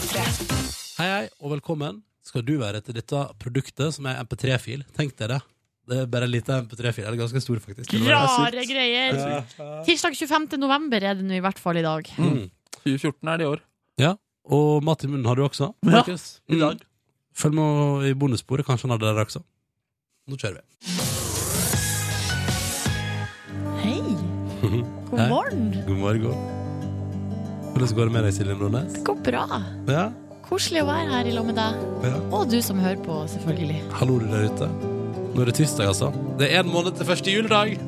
Hei, hei, og velkommen skal du være til dette produktet som er MP3-fil. Tenk deg det. Det er bare en liten MP3-fil. Eller ganske stor, faktisk. Rare greier. Tirsdag 25. november er det nå i hvert fall i dag. Mm. 2014 er det i år. Ja, og mat i munnen har du også. Ja, i dag. Mm. Følg med i bonussporet, kanskje han har det der også. Nå kjører vi. Hei! God Hei. morgen. God morgen. Hvordan går det med deg, Silje Nordnes? Det går bra. Ja, Koselig å være her i lag med deg. ja. Og du som hører på, selvfølgelig. Hallo, du der ute. Nå er det tirsdag, altså. Det er en måned til første juledag.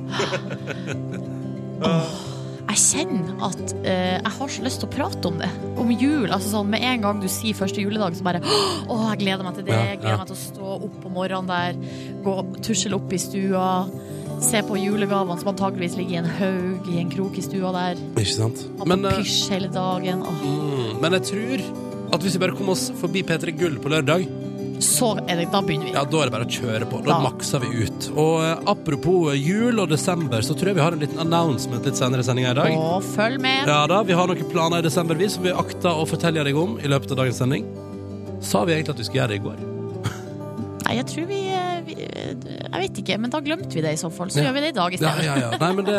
Jeg kjenner at uh, jeg har så lyst til å prate om det. Om jul. altså sånn Med en gang du sier første juledag, så bare Å, jeg gleder meg til det. Jeg gleder ja. meg til å stå opp om morgenen der, gå tusle opp i stua. Se på julegavene som antakeligvis ligger i en haug i en krok i stua der. Ikke sant? Men, eh, pysj hele dagen. Åh, mm, men jeg tror at hvis vi bare kommer oss forbi P3 Gull på lørdag, så er det, da begynner vi. ja, da er det bare å kjøre på. Da Da. makser vi ut. Og eh, apropos eh, jul og desember, så tror jeg vi har en liten announcement litt senere i sendinga i dag. Og følg med. Ja da, Vi har noen planer i desember vi som vi akter å fortelle deg om i løpet av dagens sending. Sa vi egentlig at vi skulle gjøre det i går? Nei, jeg tror vi, Jeg vet ikke, men da glemte vi det i så fall. Så Ja. gjør vi det i dag i stedet. ja, ja. Nei, men det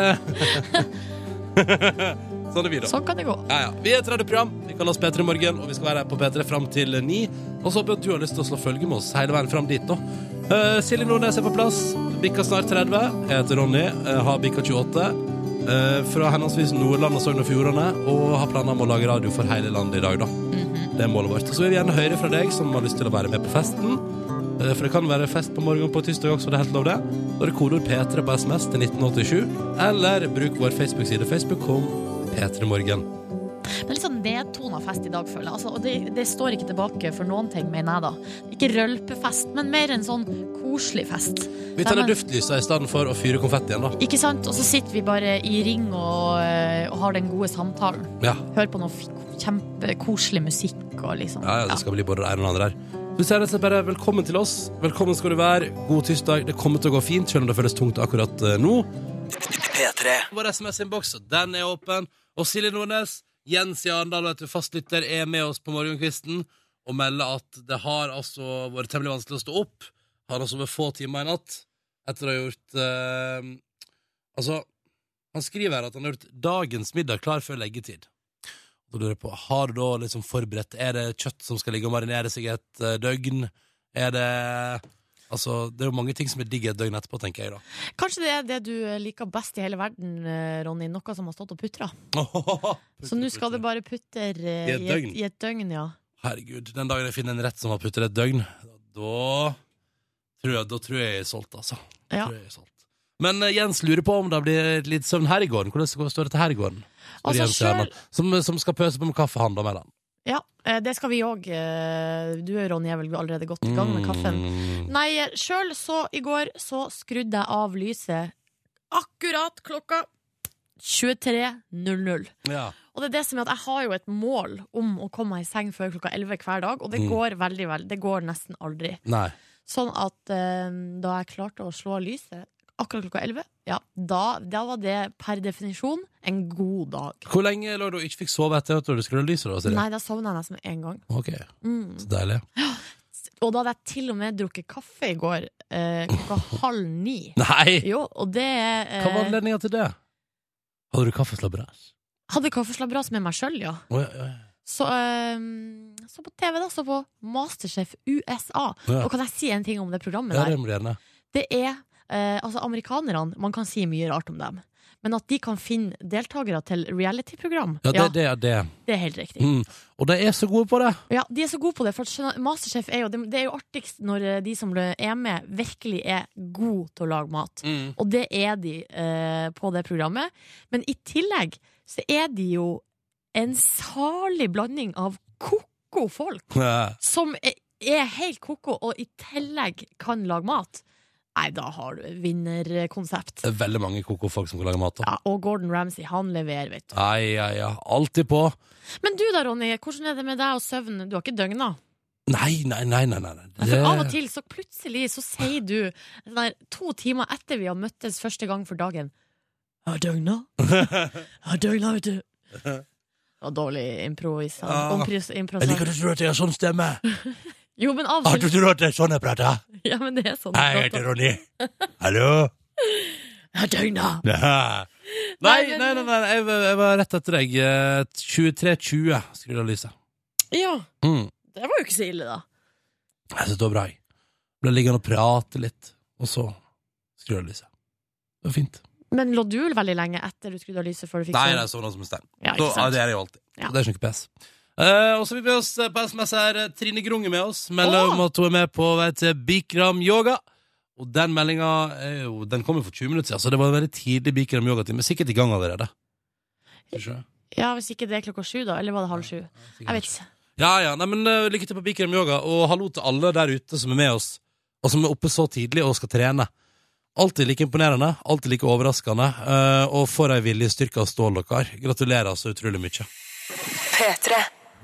Sånn er vi, da. Sånn kan det gå. Ja, ja. Vi er et radioprogram. Vi kaller oss P3 Morgen, og vi skal være her på P3 fram til ni. Og så håper jeg at du har lyst til å slå følge med oss hele veien fram dit, da. Uh, Silje Nordnes er på plass. Bikka snart 30. Jeg heter Ronny. Uh, har bikka 28. Uh, fra henholdsvis Nordland og Sogn og Fjordane. Og har planer om å lage radio for hele landet i dag, da. Det er målet vårt. Så vil vi gjerne høre fra deg som har lyst til å være med på festen. Eh, For det kan være fest på morgenen på tirsdag også, det er helt lov det. Da er det kodeord P3 på SMS til 1987. Eller bruk vår Facebook-side Facebook.com P3 Morgen. Det er litt sånn nedtona fest i dag, føler jeg. Altså, og det, det står ikke tilbake for noen ting, mener jeg da. Ikke rølpefest, men mer en sånn koselig fest. Vi tenner duftlysa i stedet for å fyre konfetti igjen, da. Ikke sant? Og så sitter vi bare i ring og, eh, og har den gode samtalen. Ja. Hører på noe kjempekoselig musikk og liksom. Ja, ja, det skal bli både det ene og det andre der. Vi sier rett og slett bare velkommen til oss. Velkommen skal du være. God tirsdag. Det kommer til å gå fint, selv om det føles tungt akkurat eh, nå. Vår SMS-innboks, den er åpen. Og Silje Nordnes, Jens i du, fastlytter, er med oss på morgenkvisten og melder at det har altså vært temmelig vanskelig å stå opp. Han har sovet få timer i natt etter å ha gjort eh, Altså, han skriver her at han har gjort dagens middag klar før leggetid. Da lurer jeg på, Har du da liksom forberedt Er det kjøtt som skal ligge og marinere seg et eh, døgn? Er det Altså, Det er jo mange ting som er digg et døgn etterpå, tenker jeg da. Kanskje det er det du liker best i hele verden, eh, Ronny. Noe som har stått og putra. Så nå skal det bare putte eh, I et døgn? i et døgn, ja. Herregud, den dagen jeg finner en rett som har puttet et døgn, da tror jeg, da tror jeg jeg er solgt, altså. Da Ja. Tror jeg jeg er solgt. Men eh, Jens lurer på om det blir litt søvn her i gården. Hvordan står det til her i gården? Altså, Jens selv... som, som skal pøse på med kaffe, han da med den. Ja, eh, det skal vi òg. Du Ronny er vel allerede godt i gang med kaffen. Mm. Nei, sjøl så i går så skrudde jeg av lyset akkurat klokka 23.00. Ja. Og det er det som er at jeg har jo et mål om å komme meg i seng før klokka 11 hver dag, og det Mm. går veldig vel. Det går nesten aldri. Nei. Sånn at eh, da jeg klarte å slå av lyset akkurat klokka 11, ja, da, da var det per definisjon en god dag. Hvor lenge lå du og ikke fikk sove etter at du skrudde lyset? da? Nei, da sovna jeg nesten med en gang. Ok, Mm. så deilig. Og da hadde jeg til og med drukket kaffe i går eh, klokka halv ni. Nei! Jo, og det eh, Hva var anledninga til det? Hadde du kaffeslabberas? Hadde kaffeslabberas med meg sjøl, ja. Oh, ja, ja. Så, eh, så på TV, da. Så på Masterchef USA. Ja. Og kan jeg si en ting om det programmet Ja, der? Det er eh, Altså, amerikanerne, man kan si mye rart om dem. Men at de kan finne deltakere til reality-program, Ja, det, det det. det er helt riktig. Mm. Og de er så gode på det. Ja, De er så gode på det, for skjønner- Masterchef er jo, det, det er jo artigst når eh, de som er med, virkelig er gode til å lage mat. Og det er de eh, på det programmet. Men i tillegg så er de jo en salig blanding av ko-ko folk, Ja. som er, er helt ko-ko, og i tillegg kan lage mat. Nei, da har du et vinnerkonsept. Det er veldig mange koko-folk som kan lage mat. da. Ja, og Gordon Ramsay, han leverer, vet du. Ai, ai, ja. Alltid på. Men du da, Ronny, hvordan er det med deg og søvn? Du har ikke døgna? Nei, nei, nei. nei, nei. Det... For av og til så plutselig så sier du sånn der, to timer etter vi har møttes første gang for dagen Jeg har døgna. Jeg har døgna, vet du. Det var dårlig improvisasjon. Ja, Jeg liker ikke at jeg har sånn stemme. Jo, men av Har og du til trodd at det er sånn jeg prater? Ja, men det er sånn. Hei, jeg heter Ronny. Hallo? Ja, døgna. Ja. Nei, Nei, nei, nei, nei, jeg, var- jeg var rett etter deg. Eh, 23.20 skrur av lyset. Ja, Mm. det var jo ikke så ille, da. Jeg synes det var bra. jeg. Ble liggende og prate litt, og så skrur av lyset. Det var fint. Men lå du veldig lenge etter du skrudde av lyset før du fikk Nei, sove? nei, sovna som en stein. Ja, Så, ikke ja, sant? det er jeg jo alltid. Ja. Så det er ikke noe pes. Eh, og så vil vi oss eh, på SMS her. eh, Trine Grung er med oss. Melder om at hun er med på vei til Bikram yoga. Og den meldinga Den kom jo for 20 minutter siden, så det var en veldig tidlig Bikram yoga-time. Sikkert i gang allerede. Ja, Hvis ikke det er klokka sju, da? Eller var det halv sju? Jeg vet ikke. Ja, ja, nei, men uh, Lykke til på Bikram yoga, og hallo til alle der ute som er med oss, og som er oppe så tidlig og skal trene. Alltid like imponerende, alltid like overraskende, uh, og for ei viljestyrke av stål dere. Gratulerer så utrolig mye.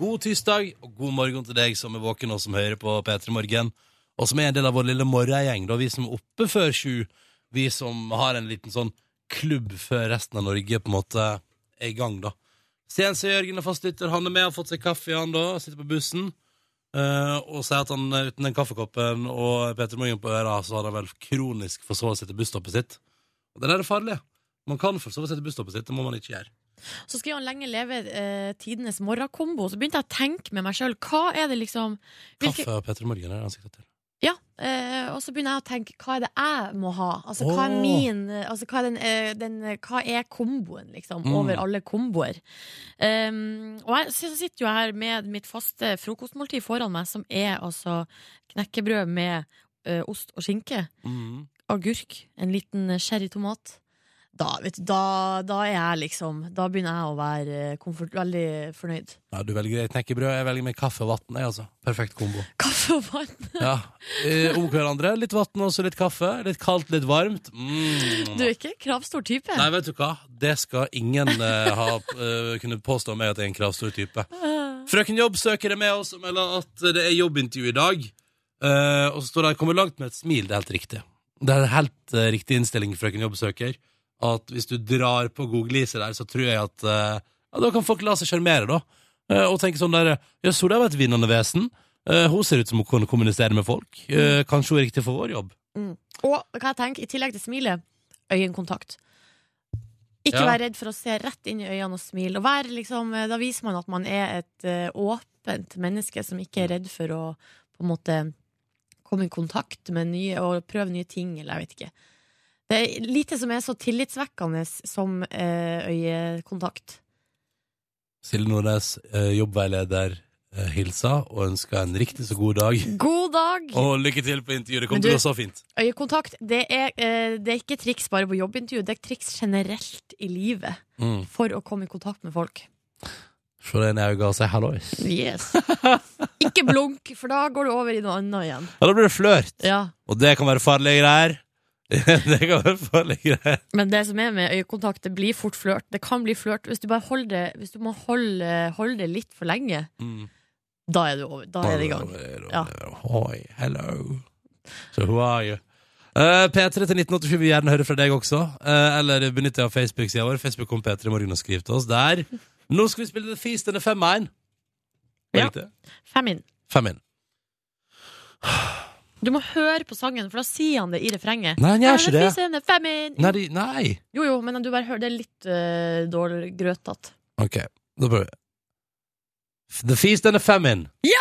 God tirsdag, og god morgen til deg som er våken og som hører på P3 Morgen, og som er en del av vår lille morgengjeng, da, vi som er oppe før sju, vi som har en liten sånn klubb før resten av Norge på en måte er i gang, da. CNC Jørgen er fastlytter, han er med, har fått seg kaffe, han da, sitter på bussen, Uh, og sier at han uten den kaffekoppen og P3 Morgen på øra, så har han vel kronisk forsovet seg til busstoppet sitt. Og det der er farlig. Man kan forsove seg til busstoppet sitt, det må man ikke gjøre. Så skrev han lenge leve eh, tidenes morgenkombo. Så begynte jeg å tenke med meg sjøl, hva er det liksom hvilke, Kaffe og P3 Morgen er ansiktet til. Ja, eh, og så begynner jeg å tenke, hva er det jeg må ha? Altså, hva er min eh, Altså, hva er, den, eh, den, eh, hva er komboen, liksom, Mm. over alle komboer? Um, og jeg så sitter jo her med mitt faste frokostmåltid foran meg, som er altså knekkebrød med ø, ost og skinke, Mm. agurk, en liten eh, sherrytomat. Da, vet du, da, da er jeg liksom Da begynner jeg å være eh, komfort, veldig fornøyd. Ja, du velger knekkebrød, jeg velger med kaffe og vann. Altså. Perfekt kombo. Kaffe og vann. Ja. Eh, om hverandre. Litt vann og så litt kaffe. Litt kaldt, litt varmt. Mm. Du er ikke kravstor type. Nei, vet du hva? Det skal ingen eh, ha, eh, kunne påstå meg at jeg er en kravstor type. Frøken Jobbsøker det med oss og melder at det er jobbintervju i dag. Eh, og så står det 'kommer langt med et smil'. Det er helt riktig. Det er en helt riktig innstilling, frøken Jobbsøker. At hvis du drar på Google-ise der, så tror jeg at eh, ja, Da kan folk la seg sjarmere, da. Eh, og tenke sånn der Ja, det var et vinnende vesen. Eh, hun ser ut som hun kan kommunisere med folk. Eh, kanskje hun er riktig for vår jobb. Og hva jeg tenker, i tillegg til smilet, øyekontakt. Ikke Ja. vær redd for å se rett inn i øynene og smile. Og vær liksom, da viser man at man er et eh, åpent menneske som ikke er redd for å på en måte komme i kontakt med nye og prøve nye ting, eller jeg vet ikke. Det er lite som er så tillitsvekkende som eh, øyekontakt. Silje Nordnes, eh, jobbveileder, eh, hilser og ønsker en riktig så god dag. God dag! Og lykke til på intervjuet. Det kommer til å gå så fint. Øyekontakt det er, det er ikke triks bare på jobbintervju, det er triks generelt i livet Mm. for å komme i kontakt med folk. Se deg inn i øynene og si hallois. Yes. Ikke blunk, for da går du over i noe annet igjen. Ja, da blir det flørt. Ja. Og det kan være farlige greier. det kan være farlig greier. Men det som er med øyekontakt, det blir fort flørt. Det kan bli flørt hvis du bare holder det Hvis du må holde, holde det litt for lenge. Mm. Da er, du da er det i gang. Ja. Hoi, hello. So who are you? Uh, P3 til 1987 vil gjerne høre fra deg også. Uh, eller benytt deg av Facebook-sida vår. Facebook kom P3 i Morgen og skriv til oss der. Nå skal vi spille The Feast and the Femine. Ja. Riktig? Fem inn. Du må høre på sangen, for da sier han det i refrenget. Nei, han gjør ikke det. Nei, de, nei. Jo, jo, men du bare hører det er litt uh, dårlig grøtete. Ok, da prøver vi. The Feast and the Famine. Ja!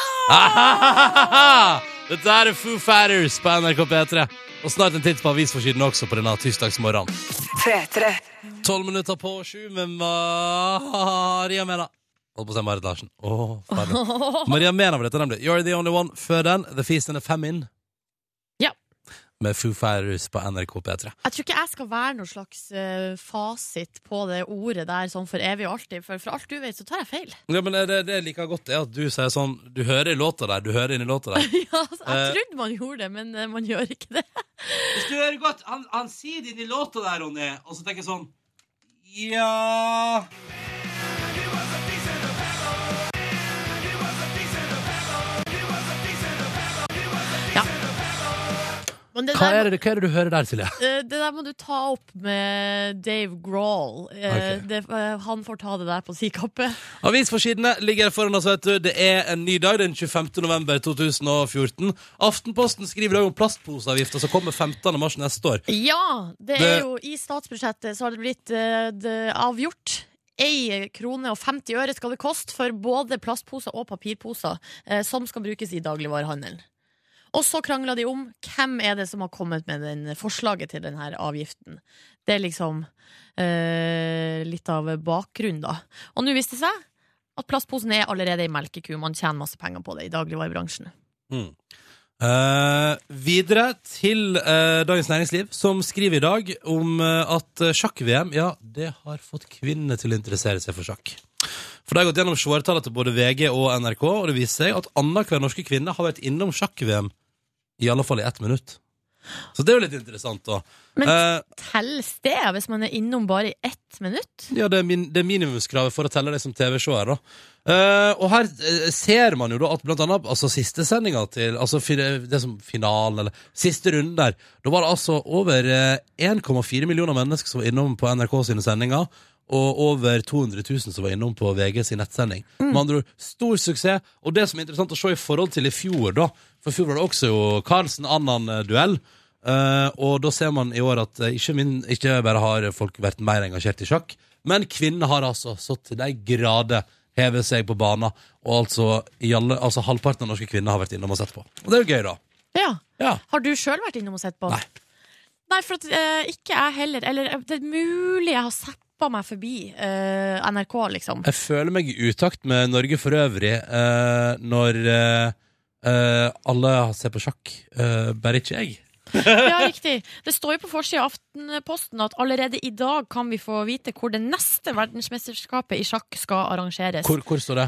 Dette er Foo Fighters på NRK P3. Og snart en titt på avisforsiden også på denne tirsdagsmorgenen. Tolv minutter på sju med Maria Mena. Holdt på å si Marit Larsen. Oh. Maria Mena var dette nemlig. You're the only one. Før den, The Feast and the Famine. Med Foo Fighters på NRK P3. Jeg tror ikke jeg skal være noen slags uh, fasit på det ordet der sånn for evig og alltid, for for alt du vet, så tar jeg feil. Ja, men det, det jeg liker godt, er at du sier sånn Du hører i låta der, du hører inn i låta der. ja, altså, jeg uh, trodde man gjorde det, men uh, man gjør ikke det. Hvis du hører godt, han, han sier det inn i låta der, Ronny, og så tenker jeg sånn Ja Hva der, er, det, hva er det du hører der, Silje? eh, det der må du ta opp med Dave Grawl. Okay. Det, eh, han får ta det der på si kappe. Avisforsidene ligger foran oss, vet du. Det er en ny dag, den 25. november 2014. Aftenposten skriver i dag om plastposeavgifta som kommer 15. mars neste år. Ja, det Det- er jo i statsbudsjettet så har det blitt eh, det avgjort. 1 krone og 50 øre skal det koste for både plastposer og papirposer eh, som skal brukes i dagligvarehandelen. Og så krangla de om hvem er det som har kommet med den forslaget til denne avgiften. Det er liksom eh, litt av bakgrunnen, da. Og nå viste det seg at plastposen er allerede ei melkeku. Man tjener masse penger på det i dagligvarebransjen. Mm. Eh, videre til eh, Dagens Næringsliv, som skriver i dag om eh, at sjakk-VM ja, det har fått kvinnene til å interessere seg for sjakk. For det har gått gjennom seertallene til både VG og NRK, og det viser seg at annenhver norske kvinne har vært innom sjakk-VM i alle fall i ett minutt. Så det er jo litt interessant, da. Men Eh, telles det hvis man er innom bare i ett minutt? Ja, det er, min, det er minimumskravet for å telle deg som TV-seer, da. Uh, og her eh, ser man jo da at blant annet altså siste sendinga til Altså det som finalen, eller siste runden der, da var det altså over eh, 1,4 millioner mennesker som var innom på NRK sine sendinger. Og over 200 000 som var innom på VG sin nettsending. Med andre ord, stor suksess. Og det som er interessant å se i forhold til i fjor, da For i fjor var det også jo Carlsen-Annan-duell. Uh, og da ser man i år at eh, ikke, min, ikke bare har folk vært mer engasjert i sjakk, men kvinnene har altså så til de grader hevet seg på banen. Og altså, i alle, altså halvparten av norske kvinner har vært innom og sett på. Og det er jo gøy, da. Ja. Ja. Har du sjøl vært innom og sett på? Nei. Nei, for at, uh, ikke jeg heller. Eller eh, det er mulig jeg har zappa meg forbi uh, NRK, liksom. Jeg føler meg i utakt med Norge for øvrig uh, når uh, alle ser på sjakk, bare ikke jeg. Ja, riktig. Det står jo på forsida av Aftenposten at allerede i dag kan vi få vite hvor det neste verdensmesterskapet i sjakk skal arrangeres. Hvor, hvor står det?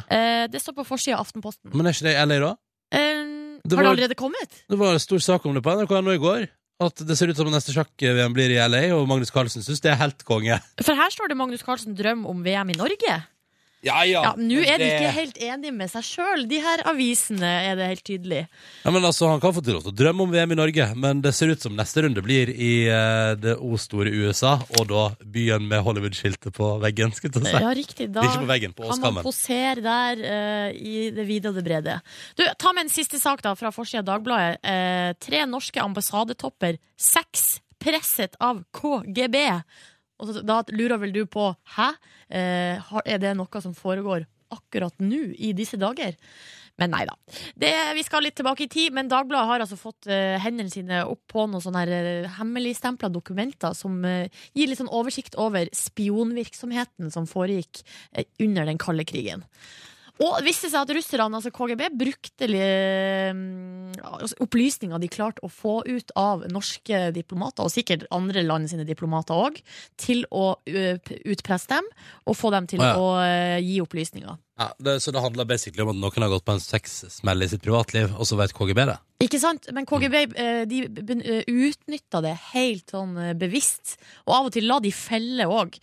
Det står på forsida av Aftenposten. Men er ikke det i LA, da? Det har var- det allerede kommet? Det var en stor sak om det på NRK i går. At det ser ut som neste sjakk-VM blir i LA, og Magnus Carlsen syns det er helt konge. For her står det Magnus Carlsen drøm om VM i Norge. Ja, ja. Ja, Nå er de det- ikke helt enige med seg sjøl, de her avisene, er det helt tydelig. Ja, men altså, Han kan få til å drømme om VM i Norge, men det ser ut som neste runde blir i uh, det o-store USA, og da byen med Hollywood-skiltet på veggen. Skal jeg si. Ja, riktig. Da på veggen, på kan man posere der uh, i det vide og det brede. Du, Ta med en siste sak da fra forsida av Dagbladet. Uh, tre norske ambassadetopper. Seks presset av KGB. Og så, da lurer vel du på hæ? Eh, er det noe som foregår akkurat nå, i disse dager? Men nei da. Det, vi skal litt tilbake i tid, men Dagbladet har altså fått eh, hendene sine opp på noen sånne her, eh, hemmeligstempla dokumenter som eh, gir litt sånn oversikt over spionvirksomheten som foregikk eh, under den kalde krigen. Og det viste seg at russerne, altså KGB, brukte eh, altså opplysninger de klarte å få ut av norske diplomater, og sikkert andre land sine diplomater òg, til å utpresse dem og få dem til Å, gi opplysninger. Ja, det, så det handler basically om at noen har gått på en sexsmell i sitt privatliv, og så vet KGB det? Ikke sant? Men KGB eh, de utnytta det helt sånn eh, bevisst. Og av og til la de felle òg.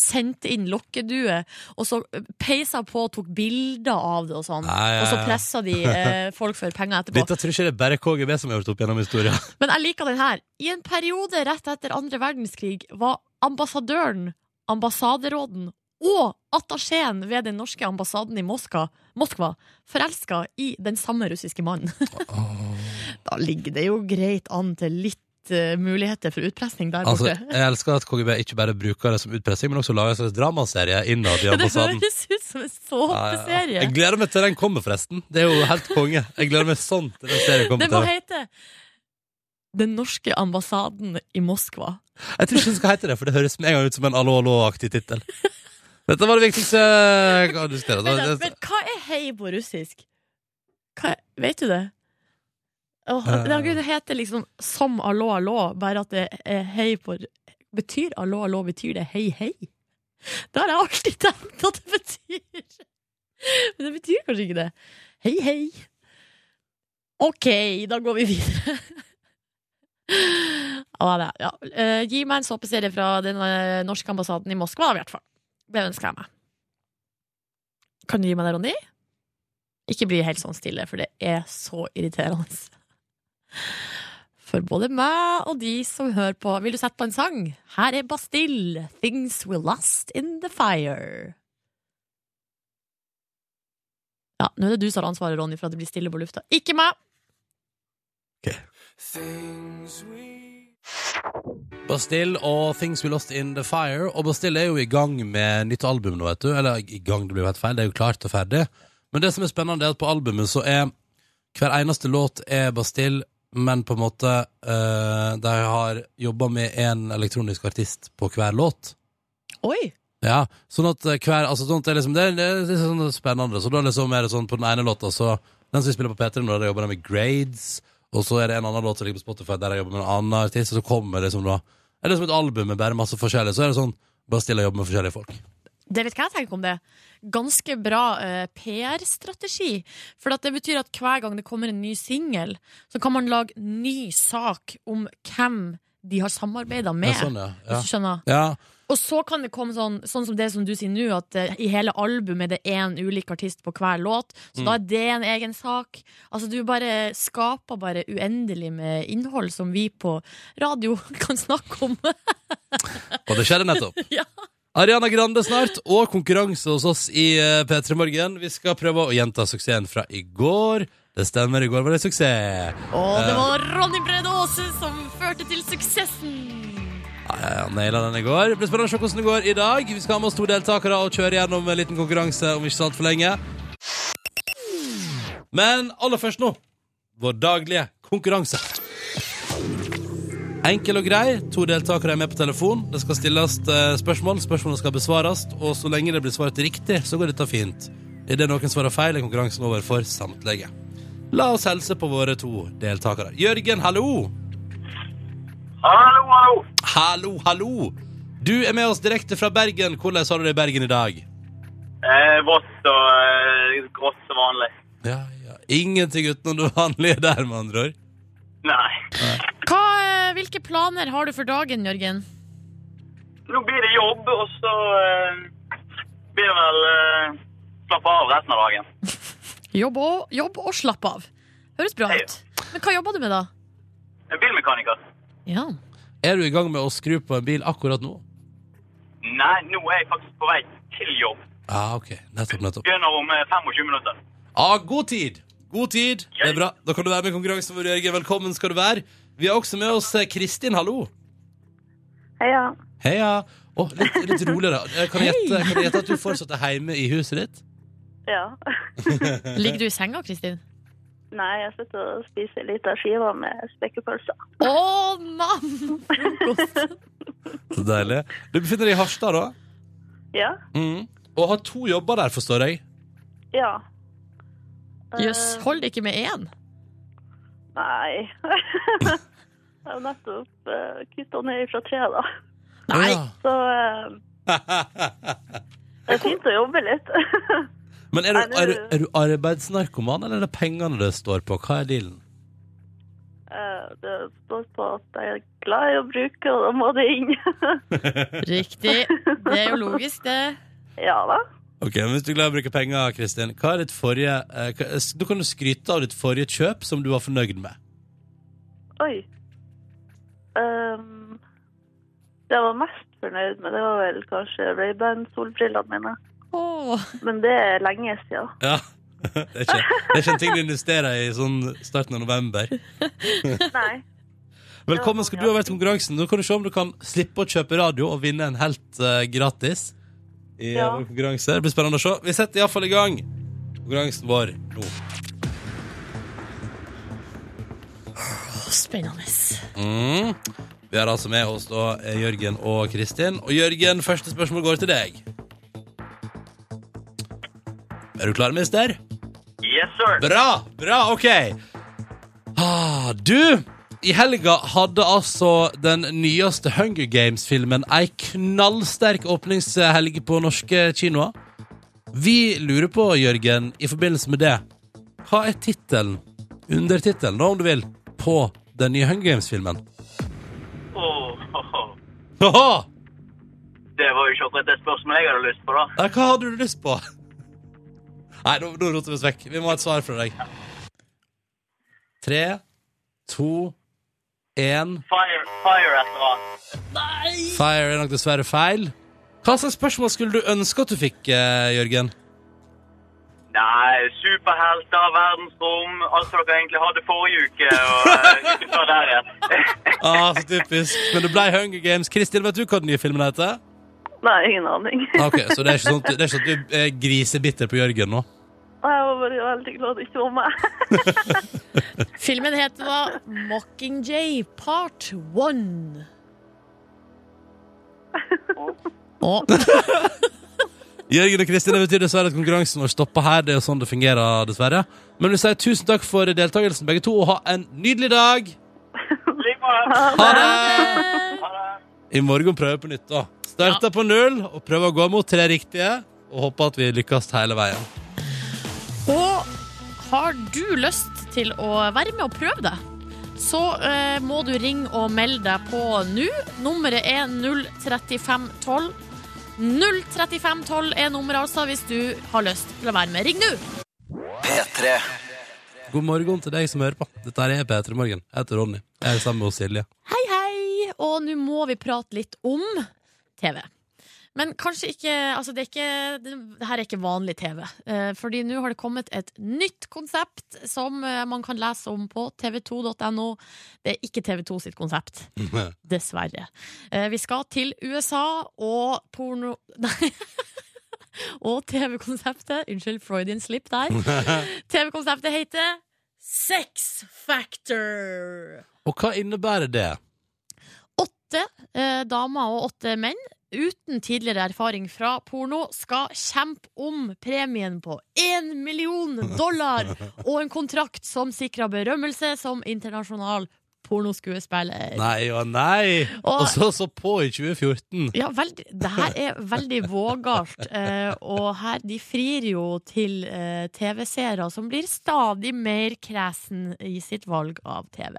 Sendte inn lokkedue, og så eh, peisa på og tok bilder av det og sånn. Ja, ja, Og så ja. pressa de eh, folk for penger etterpå. Dette tror ikke det er bare KGB som har gjort opp gjennom historien. Men jeg liker den her. I en periode rett etter andre verdenskrig var ambassadøren, ambassaderåden og attachéen ved den norske ambassaden i Moskva, Moskva forelska i den samme russiske mannen. da ligger det jo greit an til litt eh, muligheter for utpressing der Altså, borte. jeg elsker at KGB ikke bare bruker det som utpressing, men også lager en slags dramaserie innad i det ambassaden. høres ut som en såpeserie. ja, ja. Jeg gleder meg til den kommer, forresten. Det er jo helt konge. Jeg gleder meg sånn til den serien kommer. Det må til. hete Den norske ambassaden i Moskva. Jeg tror ikke den skal hete det, for det høres med en gang ut som en Allo Allo-aktig tittel. Dette var det viktigste kan diskutere. Men, men hva er hei på russisk? Hva, vet du det? Oh, det heter liksom som allo, allo, bare at det er hei på Betyr allo, allo, betyr det hei, hei? Det har jeg alltid tenkt at det betyr. Men det betyr kanskje ikke det. Hei, hei. OK, da går vi videre. Ja, ja. Eh, gi meg en såpeserie fra den eh, norske ambassaden i Moskva, i hvert fall. Det ønsker jeg meg. Kan du gi meg det, Ronny? Ikke bli helt sånn stille, for det er så irriterende. For både meg og de som hører på. Vil du sette på en sang? Her er Bastille, 'Things We Lost In The Fire'. Ja, nå er det du som har ansvaret, Ronny, for at det blir stille på lufta. Ikke meg! Bastille og Things We Lost In The Fire. Og Bastille er jo i gang med nytt album nå, vet du. Eller i gang, det blir jo helt feil. Det er jo klart og ferdig. Men det som er spennende, er at på albumet så er hver eneste låt er Bastille, men på en måte uh, de har jobba med en elektronisk artist på hver låt. Oi! Ja, sånn at eh, hver Altså sånn at det liksom Det er, det er, det er sånn spennende. Så da liksom er det sånn på den ene låta, så Den som vi spiller på P3 nå, der jobber de med Grades. Og så er det en annen låt som ligger på Spotify der jeg jobber med en annen artist, og så kommer det som da Er det som et album med bare masse forskjellig, så er det sånn bare stille og jobbe med forskjellige folk. Det vet hva jeg tenker om det. Ganske bra uh, PR-strategi. For det betyr at hver gang det kommer en ny singel, så kan man lage ny sak om hvem de har samarbeida med. Ja, sånn, ja. Ja. Og så kan det komme sånn, sånn som det som du sier nå, at eh, i hele albumet er det én ulik artist på hver låt. Så Mm. da er det en egen sak. Altså Du bare skaper bare uendelig med innhold som vi på radio kan snakke om. Og det skjedde nettopp. Ja. Ariana Grande snart, og konkurranse hos oss i eh, P3 Morgen. Vi skal prøve å gjenta suksessen fra i går. Det stemmer, i går var det suksess. Og det var Ronny Brede Aase som førte til suksessen. Ja, Naila den i går. Det blir spennende å se hvordan det går i dag. Vi skal ha med oss to deltakere og kjøre gjennom en liten konkurranse om ikke sant for lenge. Men aller først nå, vår daglige konkurranse. Enkel og grei. To deltakere er med på telefon. Det skal stilles eh, spørsmål. Spørsmålene skal besvares, og så lenge det blir svart riktig, så går dette fint. Idet noen svarer feil, er konkurransen over for samtlige. La oss helse på våre to deltakere. Jørgen, hallo! Hallo, hallo. Hallo, hallo! Du er med oss direkte fra Bergen. Hvordan har du det i Bergen i dag? Eh, vått og eh, grått som vanlig. Ja, ja. Ingenting utenom det vanlige der, med andre ord. Nei. Hva, eh, hvilke planer har du for dagen, Jørgen? Nå blir det jobb, og så eh, blir det vel eh, slappe av resten av dagen. Jobb og, jobb og slapp av. Høres bra ut. Men hva jobber du med, da? Er bilmekaniker. Ja. Er du i gang med å skru på en bil akkurat nå? Nei, nå er jeg faktisk på vei til jobb. Ah, ok. Nettopp, nettopp. Begynner om eh, 25 minutter. Ah, god tid! God tid. Det er bra. Da kan du være med i konkurransen vår, Jørgen. Velkommen skal du være. Vi har også med oss eh, Kristin. Hallo. Heia. Heia. Å, litt, litt roligere. Eh, Kan jeg gjette kan jeg gjette at du fortsatt er hjemme i huset ditt? Ja. Ligger du i senga, Kristin? Nei, jeg sitter og spiser ei lita skive med spekepølser. Å, mann. Så deilig. Du befinner deg i Harstad, da? Ja. Mm. Og har to jobber der, forstår jeg. Ja. Jøss, yes, hold det ikke med én. Nei. jeg har nettopp uh, kutta ned fra tre, da. Nei. Så uh, det er fint å jobbe litt. Men er du, er, du, er du arbeidsnarkoman, eller er det pengene det står på? Hva er dealen? Eh, det står på at jeg er glad i å bruke, og da må det inn. Riktig. Det er jo logisk, det. ja da. Ok, men Hvis du er glad i å bruke penger, Kristin, hva er ditt forrige eh, hva, Da kan du skryte av ditt forrige kjøp som du var fornøyd med. Oi. Um, det jeg var mest fornøyd med, det var vel kanskje Ray-Ban-solbrillene mine. Men det er lenge siden. Ja, Det er ikke, det er ikke en ting du investerer i sånn starten av november. Nei. Velkommen skal du ha vært konkurransen. Nå kan du se om du kan slippe å kjøpe radio og vinne en helt uh, gratis. I Ja. vår konkurranse. Det blir spennende å se. Vi setter iallfall i gang konkurransen vår nå. Spennende. Mm. Vi har altså med oss da eh, Jørgen og Kristin. Og Jørgen, første spørsmål går til deg. Er du klar, mister? Yes, sir. Bra! Bra, OK. Ah, du, i helga hadde altså den nyeste Hunger Games-filmen ei knallsterk åpningshelg på norske kinoer. Vi lurer på, Jørgen, i forbindelse med det, hva er tittelen, undertittelen, om du vil, på den nye Hunger Games-filmen? Åh, oh, oh. Det var jo ikke akkurat det spørsmålet jeg hadde lyst på, da. Hva hadde du lyst på? Nei, nå, nå roter vi oss vekk. Vi må ha et svar fra deg. Tre, to, en Fire, fire et eller annet. Fire er nok dessverre feil. Hva slags spørsmål skulle du ønske at du fikk, eh, Jørgen? Nei, superhelter, verdensrom, alt som dere egentlig hadde forrige uke. og uh, uke før der igjen. Ah, så typisk. Men det ble Hunger Games. Kristin, vet du hva den nye filmen heter? Nei, ingen aning. Ok, Så det er ikke sånn at, det er ikke sånn at du er grisebitter på Jørgen nå? Jeg var bare veldig glad det ikke var meg. Filmen heter da Mockingjay Part 1. Oh. Jørgen og Kristin, det betyr dessverre at konkurransen vår stopper her. Det er jo sånn det fungerer, dessverre. Men vi sier tusen takk for deltakelsen, begge to, og ha en nydelig dag. Ha det! I morgen prøver vi på nytt, da. Starter på null og prøver å gå mot tre riktige. Og håper at vi lykkes hele veien. Og har du lyst til å være med og prøve det, så eh, må du ringe og melde deg på nå. Nummeret er 03512. 03512 er nummeret, altså, hvis du har lyst til å være med. Ring nå! P3. God morgen til deg som hører på. Dette er P3 Morgen. Jeg heter Ronny. Jeg er sammen med Silje. Hei, hei! Og nå må vi prate litt om TV. Men kanskje ikke Altså, det er ikke Det her er ikke vanlig TV. Eh, fordi nå har det kommet et nytt konsept som eh, man kan lese om på tv2.no. Det er ikke TV2 sitt konsept. Dessverre. Eh, vi skal til USA og porno... Nei. og TV-konseptet Unnskyld, Freudian slip der. TV-konseptet heter Sex Factor. Og hva innebærer det? Åtte eh, damer og åtte menn uten tidligere erfaring fra porno skal kjempe om premien på én million dollar og en kontrakt som sikrer berømmelse som internasjonal pornoskuespiller. Nei og nei! Og- Og så så på i 2014. Ja, veldig, det her er veldig vågalt, eh, og her de frir jo til eh, TV-seere som blir stadig mer kresen i sitt valg av TV.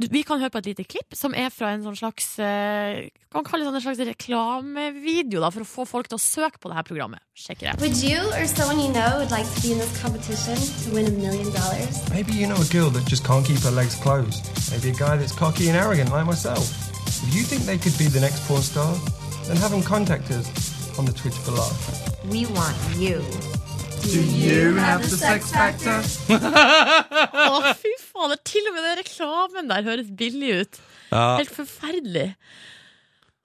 Du- Vi kan høre på et lite klipp som er fra en sånn slags eh, kan kalle det en slags reklamevideo da, for å få folk til å søke på det her programmet. Sjekker jeg. Would you or someone you know would like to be in this competition to win a million dollars? Maybe you know a girl that just can't keep her legs closed. Maybe a guy that's cocky and arrogant like myself. If you think they could be the next porn star, then have them contact us on the Twitter below. We want you. Do you have the sex factor? Å, fy faen! Til og med den reklamen der høres billig ut. Ja, Helt forferdelig.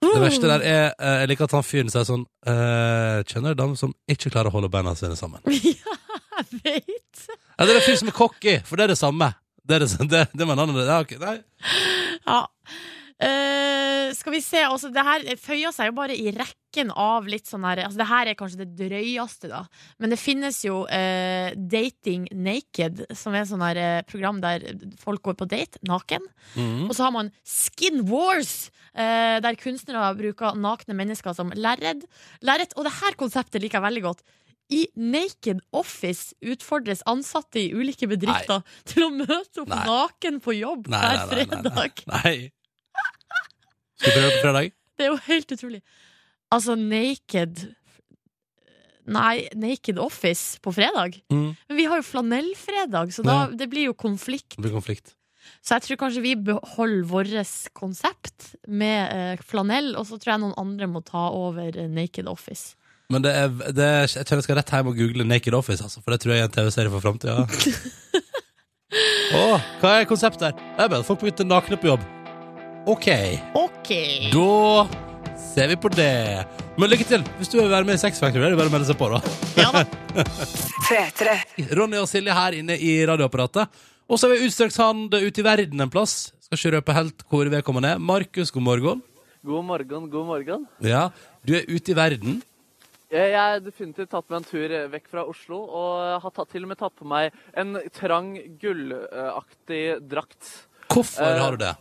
det verste der er eh, Jeg liker at han fyren sier sånn eh, Kjenner du dem som ikke klarer å holde beina sine sammen? Ja, jeg vet. Ja, det er en fyr som er cocky, for det er det samme. Det er det, det, det mener han. Ja, ok, nei. Ja. Eh, skal vi se, altså Det her føyer seg jo bare i rekken av litt sånn her altså Det her er kanskje det drøyeste, da. Men det finnes jo uh, Dating Naked, som er sånn her uh, program der folk går på date naken. Mm. Og så har man Skin Wars, der kunstnere bruker nakne mennesker som lerret. Og det her konseptet liker jeg veldig godt. I Naked Office utfordres ansatte i ulike bedrifter til å møte opp Nei. naken på jobb Nei, hver nei, nei, nei, nei. fredag. nei. Skal vi prøve på fredag? Det er jo helt utrolig. Altså, Naked Nei, Naked Office på fredag. Mm. Men vi har jo flanellfredag, så da, Ja. det blir jo konflikt. Det blir konflikt. Så jeg tror kanskje vi beholder vårt konsept med eh, flanell, og så tror jeg noen andre må ta over eh, Naked Office. Men det er, det er, jeg tror jeg skal rett hjem og google Naked Office, altså, for det tror jeg er en TV-serie for framtida. Å, hva er konseptet her? Det er bare folk ut nakne på jobb. OK. OK! Da ser vi på det. Men lykke til. Hvis du vil være med i Sex Factory, er det bare å melde seg på, da. Ja da. Ronny og Silje her inne i radioapparatet. Og så har vi utstrakt hand ute i verden en plass. Skal ikke røpe helt hvor vedkommende er. Markus, god morgen. God morgen, god morgen. Ja, du er ute i verden. Jeg har definitivt tatt meg en tur vekk fra Oslo, og har tatt, til og med tatt på meg en trang, gullaktig drakt. Hvorfor Eh, har du det?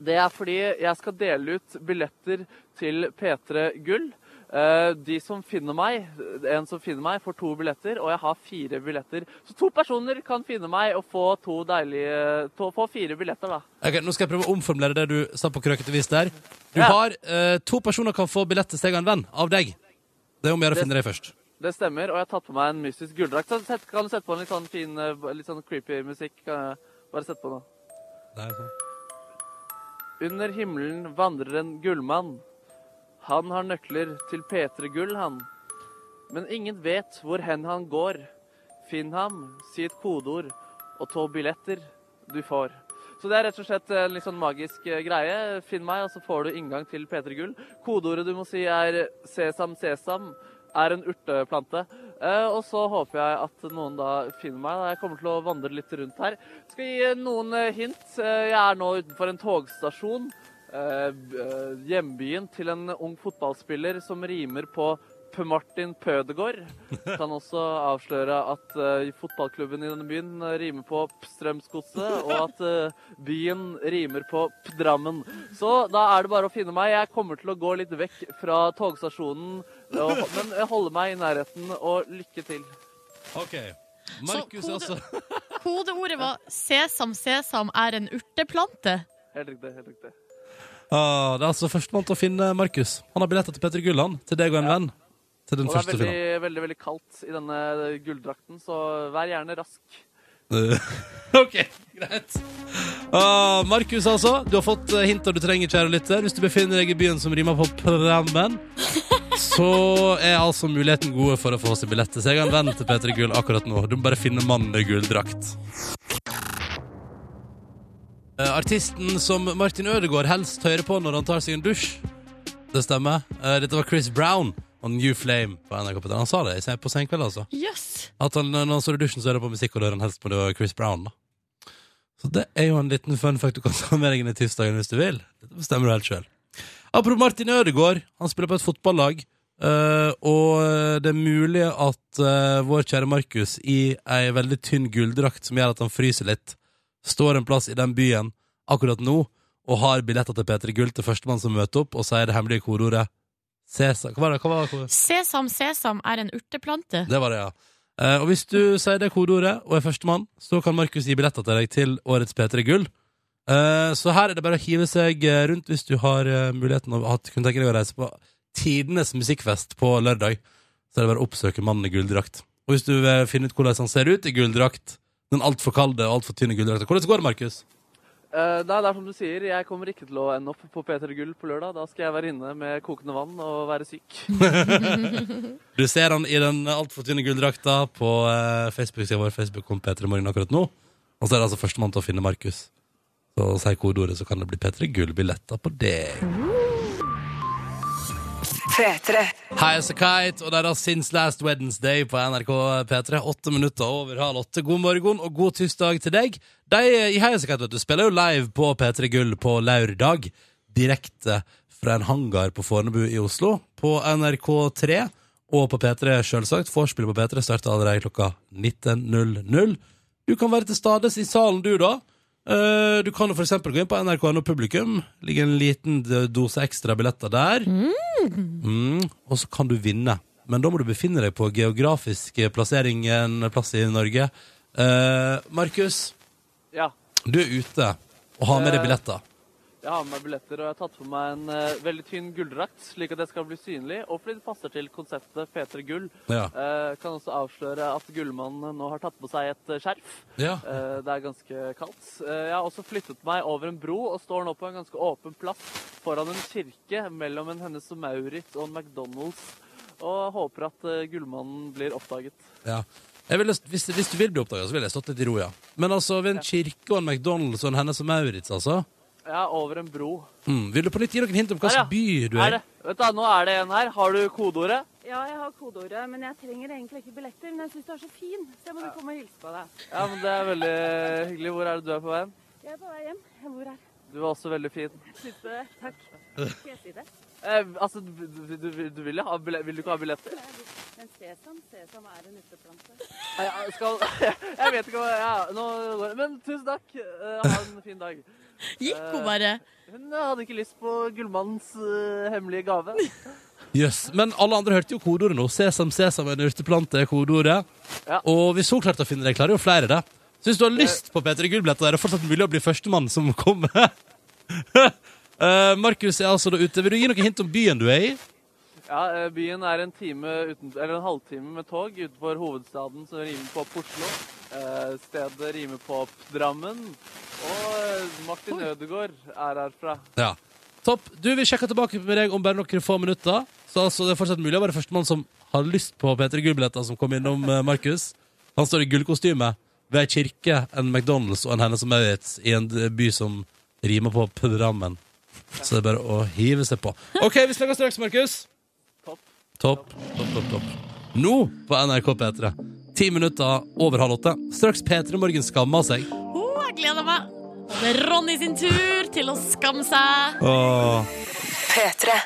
Det er fordi jeg skal dele ut billetter til P3 Gull. Eh, De som finner meg, en som finner meg, får to billetter, og jeg har fire billetter. Så to personer kan finne meg og få to deilige to, Få fire billetter, da. Ok, Nå skal jeg prøve å omformulere det du sa på krøkete vis der. Du Ja. har eh, To personer kan få billett til Steg av en venn av deg. Det er om å gjøre å finne deg først. Det stemmer, og jeg har tatt på meg en mystisk gulldrakt. Så kan du sette på en litt sånn fin, eh, litt sånn creepy musikk? Bare sette på nå. Det er sånn. Under himmelen vandrer en gullmann. Han har nøkler til P3 Gull, han. Men ingen vet hvor hen han går. Finn ham, si et kodeord, og to billetter du får. Så det er rett og slett en litt sånn magisk eh, greie. Finn meg, og så får du inngang til P3 Gull. Kodeordet du må si er sesam, sesam, er en urteplante. Eh, og så håper jeg at noen da finner meg. Jeg kommer til å vandre litt rundt her. Skal gi noen eh, hint. Eh, Jeg er nå utenfor en togstasjon. Hjembyen til en ung fotballspiller som rimer på. Martin Pødegård. Kan også avsløre at uh, fotballklubben i denne byen eh, rimer på. Strømsgodset, og at uh, byen rimer på Pdrammen. Så da er det bare å finne meg. Jeg kommer til å gå litt vekk fra togstasjonen, og, men jeg holder meg i nærheten, og lykke til. OK. Markus, kode- altså. Kodeordet var 'sesam, sesam er en urteplante'. Helt riktig. helt riktig. Ah, det er altså førstemann til å finne Markus. Han har billetter til Petter Gulland, til deg og en venn. Til den Og det er veldig, finalen. veldig, veldig kaldt i denne gulldrakten, så vær gjerne rask. Eh, OK, greit. Ah, Markus, altså. Du har fått hinta hintet du trenger, kjære lytter. Hvis du befinner deg i byen som rimer på Prammen, så er altså muligheten gode for å få seg billetter. Så jeg kan vente venn til P3 Gull akkurat nå. Du må bare finne mannen med gulldrakt. Eh, Artisten som Martin Ødegaard helst hører på når han tar seg en dusj. Det stemmer. Eh, Dette var Chris Brown og New Flame på NRK. P3. Han sa det i på senkveld, altså. Yes. At han, når han står i dusjen, så hører han på musikk, og da hører han helst på det var Chris Brown. da Så det er jo en liten fun fact du kan ta med deg inn i tirsdagen hvis du vil. Dette bestemmer du helt sjøl. Apropos Martin Ødegaard. Han spiller på et fotballag. eh, og det er mulig at eh, vår kjære Markus i ei veldig tynn gulldrakt som gjør at han fryser litt, står en plass i den byen akkurat nå og har billetter til P3 Gull til førstemann som møter opp, og sier det hemmelige kodeordet Sesam. Hva var det? Hva var det? Sesam, sesam er en urteplante. Det var det, ja. Eh, og hvis du sier det kodeordet og er førstemann, så kan Markus gi billetter til deg til årets P3 Gull. Eh, så her er det bare å hive seg eh, rundt hvis du har eh, muligheten av at kunne tenke deg å reise på tidenes musikkfest på lørdag. Så er det bare å oppsøke mannen i gulldrakt. Og hvis du vil finne ut hvordan han ser ut i gulldrakt, den altfor kalde og altfor tynne gulldrakta, hvordan går det, Markus? Eh, nei, det er som du sier, jeg kommer ikke til å ende opp på P3 Gull på lørdag. Da skal jeg være inne med kokende vann og være syk. Du ser han i den altfor tynne gulldrakta på uh, Facebook-sida vår, Facebook om P3 Morgen akkurat nå. Og så er det altså førstemann til å finne Markus. Så sier kodeordet, så kan det bli P3 Gull-billetter på deg. High as a kite og deres Since Last Wednesday på NRK P3. Åtte minutter over halv åtte. God morgen og god tirsdag til deg. De i High as a kite vet du, spiller jo live på P3 Gull på lørdag. Direkte fra en hangar på Fornebu i Oslo. På NRK3 og på P3, selvsagt. Vorspielet på P3 starter allerede klokka 19.00. Du kan være til stades i salen, du, da. Eh, Du kan jo for eksempel gå inn på NRK.no Publikum. Ligger en liten dose ekstra billetter der. Mm, og så kan du vinne. Men da må du befinne deg på geografisk plassering en plass i Norge. Uh, Markus, Ja, du er ute og har med deg Eh, billetter. Jeg har med meg billetter, og jeg har tatt på meg en uh, veldig tynn gulldrakt, slik at jeg skal bli synlig, og fordi det passer til konseptet P3 Gull. Ja. Uh, kan også avsløre at Gullmannen nå har tatt på seg et eh, skjerf. Ja. Uh, det er ganske kaldt. Jeg har også flyttet meg over en bro og står nå på en ganske åpen plass foran en kirke mellom en Hennes og Maurits og en McDonald's. Og håper at Gullmannen blir oppdaget. Ja. Ville, hvis, hvis du vil bli oppdaga, så ville jeg stått litt i ro, ja. Men altså, ved en kirke og en McDonald's og en Hennes og Maurits, altså. Ja, over en bro. Mm. Vil du på nytt gi noen hint om hvilken ja. by du Er er? Vet du, nå er det en her. Har du kodeordet? Ja, jeg har kodeordet, men jeg trenger egentlig ikke billetter. Men jeg syns du er så fin, så jeg må komme og hilse på deg. Ja, men Det er veldig hyggelig. Hvor er det du er på veien? Jeg er på vei hjem. Jeg bor her. Du er også veldig fin. Syns du det? Takk. Skal jeg si det? Eh, altså, du, du, du, vil, ha vil du ikke ha billetter? Men sesam, sesam er en urteplante. Jeg skal Jeg vet ikke hva ja, Nå går det. Men tusen takk. Eh, ha en fin dag. Gikk hun bare? Hun hadde ikke lyst på Gullmannens uh, hemmelige gave. Jøss. Men alle andre hørte jo kodeordet nå. Sesam, sesam, en urteplante er kodeordet. Ja. Og hvis hun klarte å finne det, klarer jo flere det. Så hvis du har lyst på P3 Gull-billetter, er det fortsatt mulig å bli førstemann som kommer. uh, Markus er altså da ute. Vil du gi noen hint om byen du er i? Ja, eh, Byen er en time uten, eller en halvtime med tog utenfor hovedstaden som rimer på Oslo. Eh, stedet rimer på Drammen. Og eh, Martin Ødegaard er herfra. Ja. Topp. Du, Vi sjekker tilbake med deg om bare noen få minutter. Så altså, det er fortsatt mulig å være førstemann som har lyst på P3 Gull-billetter, som kom innom Markus. Han står i gullkostyme ved ei kirke, en McDonald's og en Hennes og Maurits i en by som rimer på Drammen. Så det er bare å hive seg på. OK, vi snakkes straks, Markus. Topp. Topp, topp, topp. Nå på NRK P3. Ti minutter over halv åtte. Straks P3 Morgen skammer seg. Oh, jeg gleder meg. Og det er Ronny sin tur til å skamme seg. Åh. P3.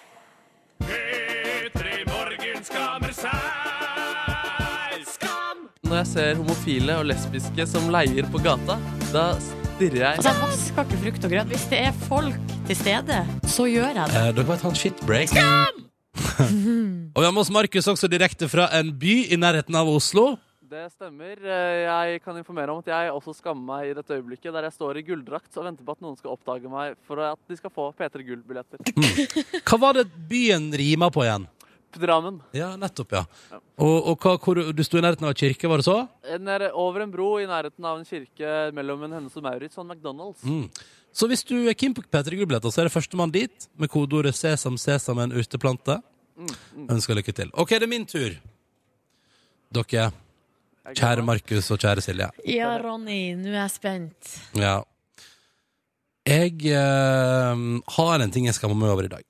Når jeg ser homofile og lesbiske som leier på gata, da stirrer jeg Altså, jeg vasker ikke frukt og grønt. Hvis det er folk til stede, så gjør jeg det. Eh, dere må ta en shitbreak. og vi har med oss Markus også direkte fra en by i nærheten av Oslo. Det stemmer. Eh, Jeg kan informere om at jeg også skammer meg i dette øyeblikket, der jeg står i gulldrakt og venter på at noen skal oppdage meg for at de skal få P3 Gull-billetter. Hva var det byen rima på igjen? Drammen. Ja, nettopp, ja. Og, og hva, hvor, du sto i nærheten av en kirke, var det så? Nede over en bro i nærheten av en kirke mellom en Hennes og Maurits og en McDonald's. Mm. Så hvis du er keen på P3 Gull-billetter, så er det førstemann dit, med kodeordet 'sesam, sesam' en urteplante. Mm, mm. Ønsker lykke til. OK, det er min tur. Dere, kjære. Markus og kjære Silje. Ja, Ronny, nå er jeg spent. Ja. Jeg eh, har en ting jeg skammer meg over i dag.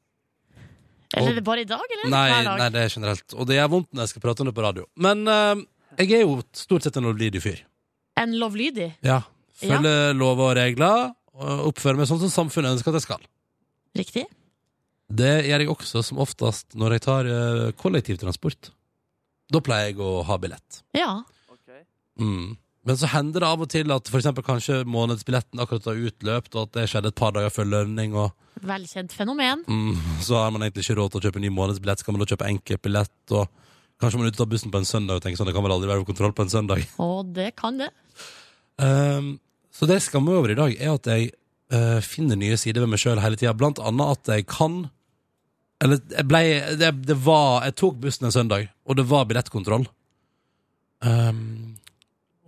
Eller er det bare i dag, eller? Nei, Hver dag? nei, det er generelt. Og det er vondt når jeg skal prate om det på radio. Men eh, jeg er jo stort sett en lovlydig fyr. En lovlydig? Ja. Følger lover og regler, og oppfører meg sånn som samfunnet ønsker at jeg skal. Riktig? Det gjør jeg også som oftest når jeg tar eh, kollektivtransport. Da pleier jeg å ha billett. Ja. Mm. Men så hender det av og til at for eksempel kanskje månedsbilletten akkurat har utløpt, og at det skjedde et par dager før lønning, og Velkjent fenomen. mm, så har man egentlig ikke råd til å kjøpe ny månedsbillett. Skal man da kjøpe enkeltbillett, og kanskje man er ute av bussen på en søndag og tenker sånn, det kan vel aldri være kontroll på en søndag. Og det kan det. Um, så det jeg skammer meg over i dag, er at jeg uh, finner nye sider ved meg sjøl hele tida. Blant annet at jeg kan Eller jeg ble det, det var Jeg tok bussen en søndag, og det var billettkontroll. Um,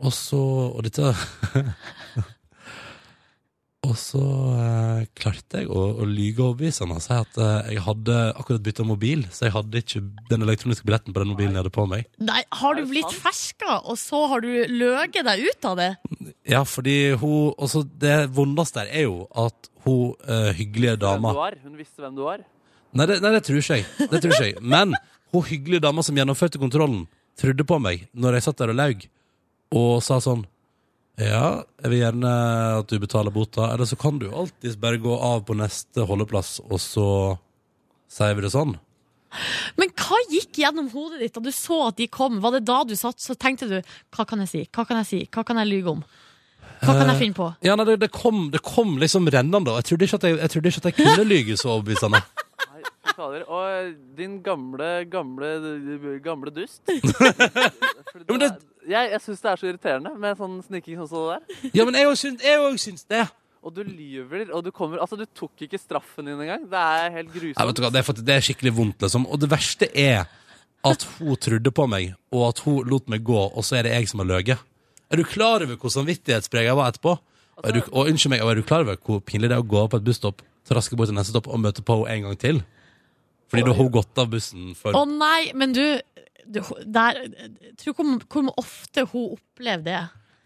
og så Og dette Og så eh, klarte jeg å, å lyge overbevisende og si at eh, jeg hadde akkurat bytta mobil, så jeg hadde ikke den elektroniske billetten på den mobilen jeg hadde på meg. Nei, har du blitt ferska, og så har du løget deg ut av det? Ja, fordi hun også Det vondeste her er jo at hun eh, hyggelige Hvem dama du var. Hun visste hvem du var. Nei, det, nei, det tror ikke jeg. Det tror ikke jeg. Men hun hyggelige dama som gjennomførte kontrollen, trodde på meg når jeg satt der og laug, og sa sånn Ja, jeg vil gjerne at du betaler bota, eller så kan du alltids bare gå av på neste holdeplass, og så sier vi det sånn. Men hva gikk gjennom hodet ditt da du så at de kom? Var det da du satt, så tenkte du Hva kan jeg si? Hva kan jeg si? Hva kan jeg lyge om? Hva kan jeg finne på? Ja, nei, det, det, kom, det kom liksom rennende, jeg trodde ikke at jeg, jeg, ikke at jeg kunne lyge så overbevisende. Fader. Og din gamle, gamle, gamle dust. Ja, men det- Jeg, jeg syns det er så irriterende med sånn snikking sånn som det der. Ja, men jeg òg syns, det. Og du lyver, og du kommer Altså, du tok ikke straffen din engang. Det er helt grusomt. du hva, det, er det er skikkelig vondt, liksom. Og det verste er at hun trodde på meg, og at hun lot meg gå, og så er det jeg som har løyet. Er du klar over hvor samvittighetspreget jeg var etterpå? Og, er du, og unnskyld meg, er du klar over hvor pinlig det er å gå på et busstopp, traske bort til neste stopp og møte på henne en gang til? Fordi du har gått av bussen for Å nei, men du, du der, Tror hvor, hvor ofte hun opplever det.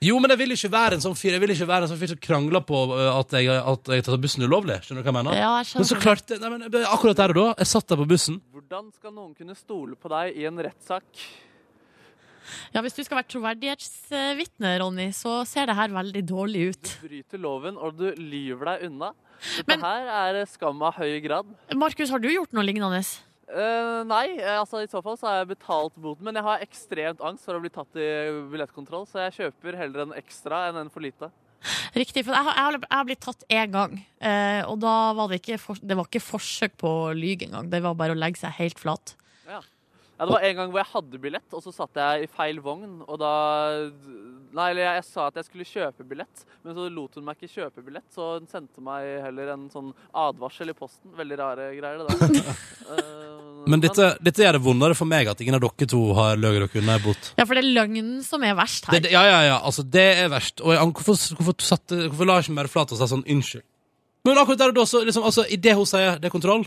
Jo, men jeg vil ikke være en sånn fyr Jeg vil ikke være en sånn fyr som krangler på uh, at jeg, at jeg tar bussen ulovlig. Skjønner du hva jeg mener? Ja, jeg skjønner. Men så klarte nei, men Akkurat der og da, jeg satt der på bussen. Hvordan skal noen kunne stole på deg i en rettssak? Ja, Hvis du skal være troverdighetsvitne, Ronny, så ser det her veldig dårlig ut. Du bryter loven, og du lyver deg unna. Dette Men- her er skam av høy grad. Markus, har du gjort noe lignende? Uh, nei, eh, altså i så fall så har jeg betalt boten, men jeg har ekstremt angst for å bli tatt i billettkontroll, så jeg kjøper heller en ekstra enn en for lite. Riktig, for jeg har, jeg har, blitt tatt én gang, uh, og da var det ikke, for, det var ikke forsøk på å lyge engang. Det var bare å legge seg helt flat. Ja, det var en gang hvor jeg hadde billett, og så satt jeg i feil vogn, og da Nei, eller jeg, jeg sa at jeg skulle kjøpe billett, men så lot hun meg ikke kjøpe billett, så hun sendte meg heller en sånn advarsel i posten. Veldig rare greier, det der. uh, Men dette, dette gjør det vondere for meg at ingen av dere to har løyet dere unna ei bot. Ja, for det er løgnen som er verst her. det, ja, ja, ja, altså, det er verst. Og jeg, hvorfor, hvorfor, satte, hvorfor la jeg ikke mer flat og sa sånn unnskyld? Men akkurat der og da, så liksom, altså, i det hun sier det er kontroll,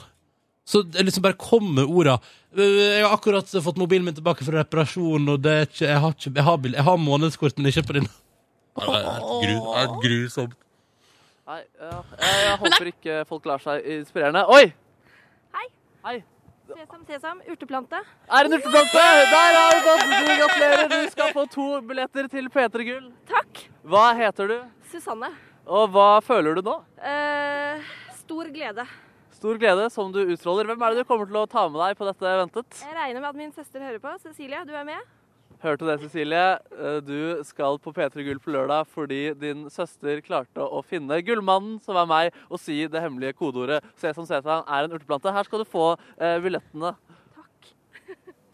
så det liksom bare kommer orda. Jeg har akkurat fått mobilen min tilbake fra reparasjon, og det er ikke, jeg, har ikke, jeg, har, bil- jeg har månedskort, men ikke på din. Det er helt det er grusomt. Nei, ja, jeg, jeg håper ikke folk lar seg inspirerende. Oi! Hei. Hei. Sesam, sesam, urteplante. Er en urteplante? Der har vi fått! Du gratulerer. Du skal få to billetter til P3 Gull. Takk. Hva heter du? Susanne. Og hva føler du nå? Eh, stor glede. Stor glede som du utstråler. Hvem er det du kommer til å ta med deg på dette eventet? Jeg regner med at min søster hører på. Cecilie, du er med? Hørte du det, Cecilie? Eh, Du skal på P3 Gull på lørdag fordi din søster klarte å finne gullmannen, som er meg, og si det hemmelige kodeordet Sesam Sesam er en urteplante. Her skal du få eh, billettene.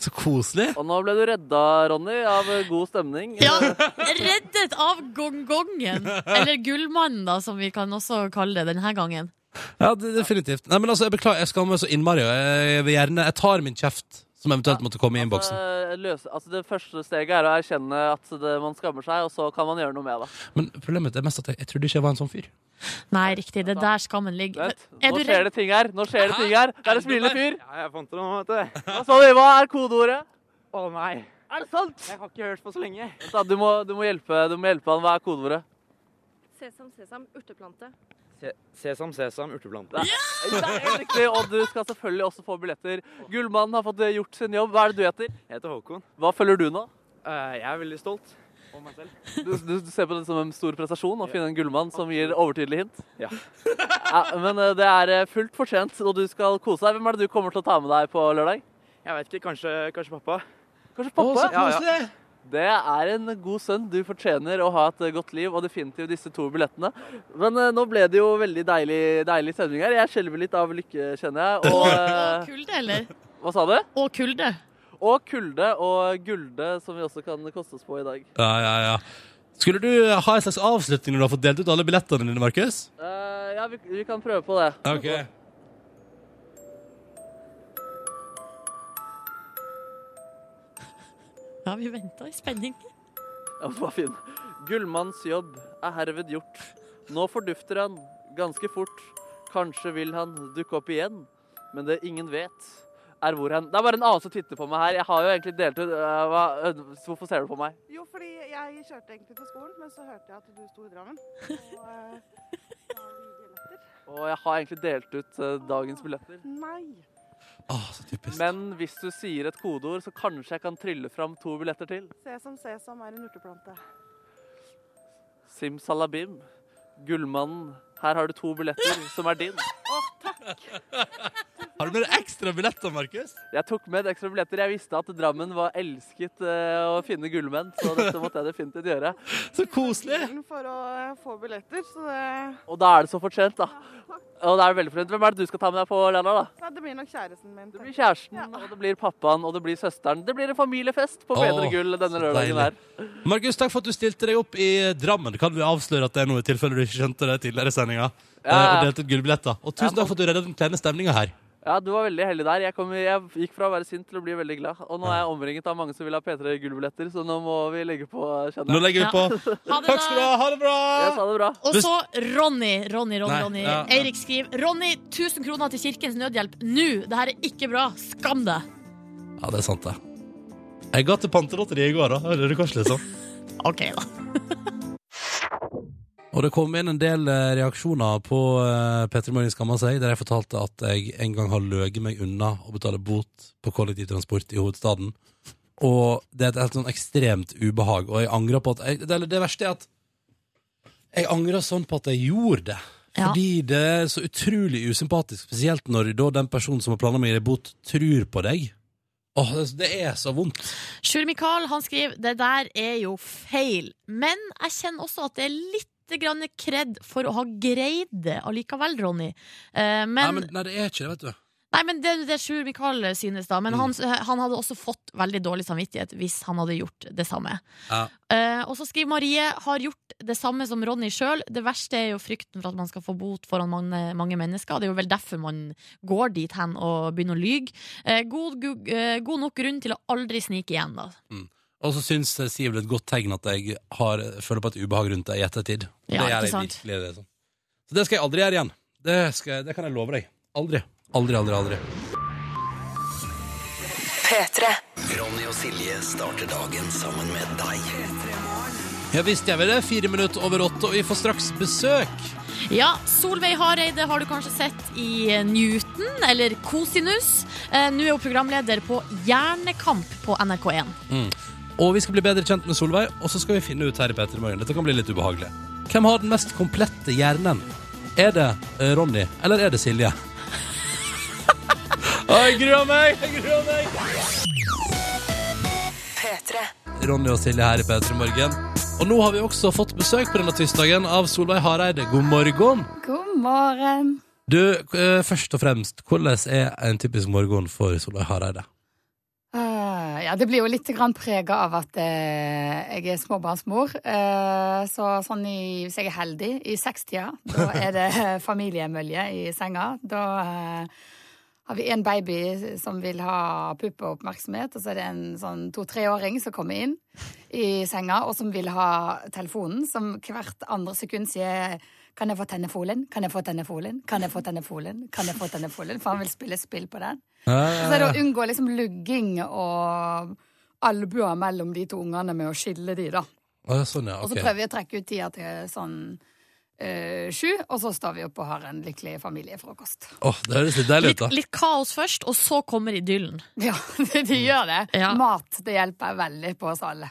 Så koselig. Og nå ble du redda, Ronny, av god stemning. Ja, reddet av gongongen. Eller gullmannen, da, som vi kan også kalle det denne gangen. Ja, det, definitivt. Nei, men altså, jeg beklager, jeg skammer meg så innmari. og Jeg vil gjerne, jeg tar min kjeft, som eventuelt måtte komme i innboksen. Altså, altså det første steget er å erkjenne at det, man skammer seg, og så kan man gjøre noe med det. Men problemet er mest at jeg, jeg trodde ikke jeg var en sånn fyr. Nei, riktig. Det er der skammen ligger. Vent, Er nå du skjer redd? det ting her. Nå skjer det ting her. Det er en smilende fyr. Ja, jeg fant det nå, vet du. Hva? Hva er kodeordet? Å nei. Er det sant? Jeg har ikke hørt på så lenge. Vent da, Du må, du må, hjelpe, du må hjelpe han. Hva er kodeordet? Sesam, sesam, urteplante. Se sesam, sesam, urteplante. Det er riktig, og du skal selvfølgelig også få billetter. Gullmannen har fått eh, gjort sin jobb. Hva er det du heter? Jeg heter Håkon. Hva følger du nå? Eh, jeg er veldig stolt Om meg selv. Du, du, du ser på det som en stor prestasjon å finne en gullmann som gir overtydelig hint? Ja. Ja, men eh, det er fullt fortjent, og du skal kose deg. Hvem er det du kommer til å ta med deg på lørdag? Jeg vet ikke, kanskje, kanskje pappa? Kanskje pappa? Så Ja, ja. Det er en god sønn. Du fortjener å ha et godt liv, og definitivt disse to billettene. Men uh, nå ble det jo veldig deilig, deilig stemning her. Jeg skjelver litt av lykke, kjenner jeg. Og, Og eh, kulde, eller? hva sa du? Og kulde. Og kulde og gulde, som vi også kan koste oss på i dag. Ja, ja, ja. Skulle du ha en slags avslutning når du har fått delt ut alle billettene dine, Markus? Uh, ja, vi, vi kan prøve på det. Ok. Ja, vi venta i spenning. Ja, den var fin. Gullmanns jobb er herved gjort. Nå fordufter han ganske fort. Kanskje vil han dukke opp igjen, men det ingen vet, er hvor han Det er bare en annen som titter på meg her. Jeg har jo egentlig delt ut hva, øh, Hvorfor ser du på meg? Jo, fordi jeg kjørte egentlig til skolen, men så hørte jeg at du sto i Drammen. Og eh, vi billetter. Og jeg har egentlig delt ut uh, dagens billetter. Nei. Åh, så typisk. Men hvis du sier et kodeord, så kanskje jeg kan trylle fram to billetter til. Sesam, sesam er en urteplante. Simsalabim. Gullmannen. Her har du to billetter som er din. Har du med deg ekstra billetter, Markus? Jeg tok med ekstra billetter. Jeg visste at Drammen var elsket eh, å finne gullmenn, så dette måtte jeg definitivt gjøre. Så koselig! For å eh, få billetter, så det, Og da er det så fortjent, da. Og da er det veldig fortjent. Hvem er det du skal ta med deg på Lena, da? Nei, det blir nok kjæresten min. Det blir kjæresten, og det blir pappaen, og det blir søsteren. Det blir en familiefest på Bedre gull denne lørdagen her. Markus, takk for at du stilte deg opp i Drammen. Kan vi avsløre at det er noe i tilfelle du ikke skjønte det tidligere i sendinga? Ja. Eh, Og delte ut gullbilletter. Og tusen Ja, takk for at du reddet den kleine stemninga her. Ja, du var veldig heldig der. Jeg, kom, jeg gikk fra å være sint til å bli veldig glad. Og nå er jeg omringet av mange som vil ha P3 gullbilletter, så nå må vi legge på, kjenner. Nå legger vi på. Ja. Takk skal du ha. Ha det bra! Jeg sa det bra. Og så Ronny. Ronny, Ronny, Ronny. ja. Eirik skriver Ronny, 1000 kroner til Kirkens Nødhjelp nå. Det her er ikke bra. Skam deg. Ja, det er sant, det. Jeg ga til Pantelotteriet i går, da. Røde Kors, liksom. OK, da. Og det kom inn en del eh, reaksjoner på uh, P3 Morgen skamma seg, der jeg fortalte at jeg en gang har løget meg unna å betale bot på kollektivtransport i hovedstaden. Og det er et helt sånn ekstremt ubehag, og jeg angrer på at jeg, det, det verste er at jeg angrer sånn på at jeg gjorde det. Ja. Fordi det er så utrolig usympatisk, spesielt når da den personen som har planlagt meg å gi deg bot, tror på deg. Åh, det, det er så vondt. Sjur Mikael han skriver det der er jo feil. Men jeg kjenner også at det er litt grann kred for å ha greid det allikevel, Ronny. Eh, Nei, men, men, nei, det er ikke det, vet du. Nei, men Det det Sjur Mikael synes, da. Mm. Men han, han hadde også fått veldig dårlig samvittighet hvis han hadde gjort det samme. Ja. Eh, og så skriver Marie har gjort det samme som Ronny sjøl. Det verste er jo frykten for at man skal få bot foran mange, mange mennesker. Det er jo vel derfor man går dit hen og begynner å lyge. Eh, god, god, eh, god nok grunn til å aldri snike igjen, da. Mm. Og så syns Siv det er et godt tegn at jeg har, føler på et ubehag rundt det i ettertid. Ja, det gjør ikke jeg virkelig. Det, sånn. Så det skal jeg aldri gjøre igjen. Det, skal, jeg- det kan jeg love deg. Aldri. Aldri, aldri, aldri. P3. Ronny og Silje starter dagen sammen med deg. Ja visst gjør vi det. Fire minutter over åtte, og vi får straks besøk. Ja, Solveig Hareide har du kanskje sett i Newton, eller Kosinus. Eh, Nå er hun programleder på Hjernekamp på NRK1. Mm. Og vi skal bli bedre kjent med Solveig, og så skal vi finne ut her i Petter morgen. Dette kan bli litt ubehagelig. Hvem har den mest komplette hjernen? Er det eh, Ronny, eller er det Silje? Å, jeg gruer meg! Jeg gruer meg! Ronny og Silje her i P3 Morgen. Og nå har vi også fått besøk på denne tirsdagen av Solveig Hareide. God morgen. God morgen. Du, eh, først og fremst, hvordan er en typisk morgen for Solveig Hareide? Ah, ja, det blir jo litt prega av at uh, jeg er småbarnsmor. Uh, så sånn i, hvis jeg er heldig, i sekstida, da er det familiemølje i senga. Da eh, har vi en baby som vil ha pupp og oppmerksomhet, og så er det en sånn to-treåring som kommer inn i senga, og som vil ha telefonen, som hvert andre sekund sier kan jeg få tennefolen? Kan jeg få tennefolen? Kan jeg få tennefolen? Kan jeg få tennefolen? For han vil spille spill på den. Ja, Så er det å unngå liksom lugging og albuer mellom de to ungene med å skille de, da. Ja, sånn, ja. Og så prøver vi å trekke ut tida til sånn sju, og så står vi opp og har en lykkelig familiefrokost. Åh, det høres litt deilig ut, da. litt kaos først, og så kommer idyllen. Ja, de gjør det. Ja. Mat det hjelper veldig på oss alle.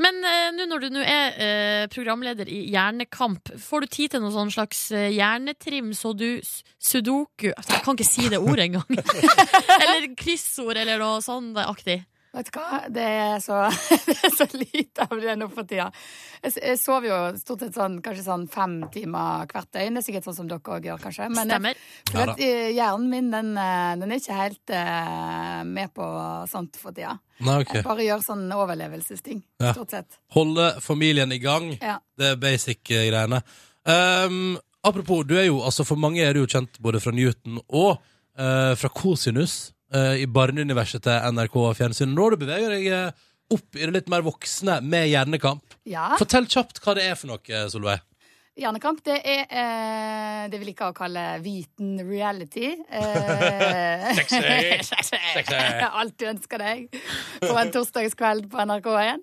Men eh, nå når du nå er eh, programleder i Hjernekamp, får du tid til noe sånn slags eh, hjernetrim, så du Sudoku Jeg kan ikke si det ordet engang. eller kryssord, eller noe sånt aktig. Vet du hva, det er så, det er så lite av det nå for tida. Jeg, jeg sover jo stort sett sånn, kanskje sånn fem timer hvert døgn. Det er sikkert sånn som dere òg gjør, kanskje. Men Stemmer. Jeg, at, eh, hjernen min, den, eh, den er ikke helt uh, med på sånt for tida. Nei, okay. Jeg bare gjør sånn overlevelsesting, Ja. stort sett. Holde familien i gang. Ja. Det er basic eh, greiene. Um, apropos, du er jo, altså for mange er du jo kjent både fra Newton og uh, fra Cosinus eh, i barneuniverset til NRK Fjernsyn. Nå beveger du deg eh, opp i det litt mer voksne med Hjernekamp. Ja. Fortell kjapt hva det er for noe, eh, Solveig. Hjernekamp, det er eh, det vi liker å kalle viten reality. Eh, Sexy. Alt du ønsker deg på en torsdagskveld på NRK1.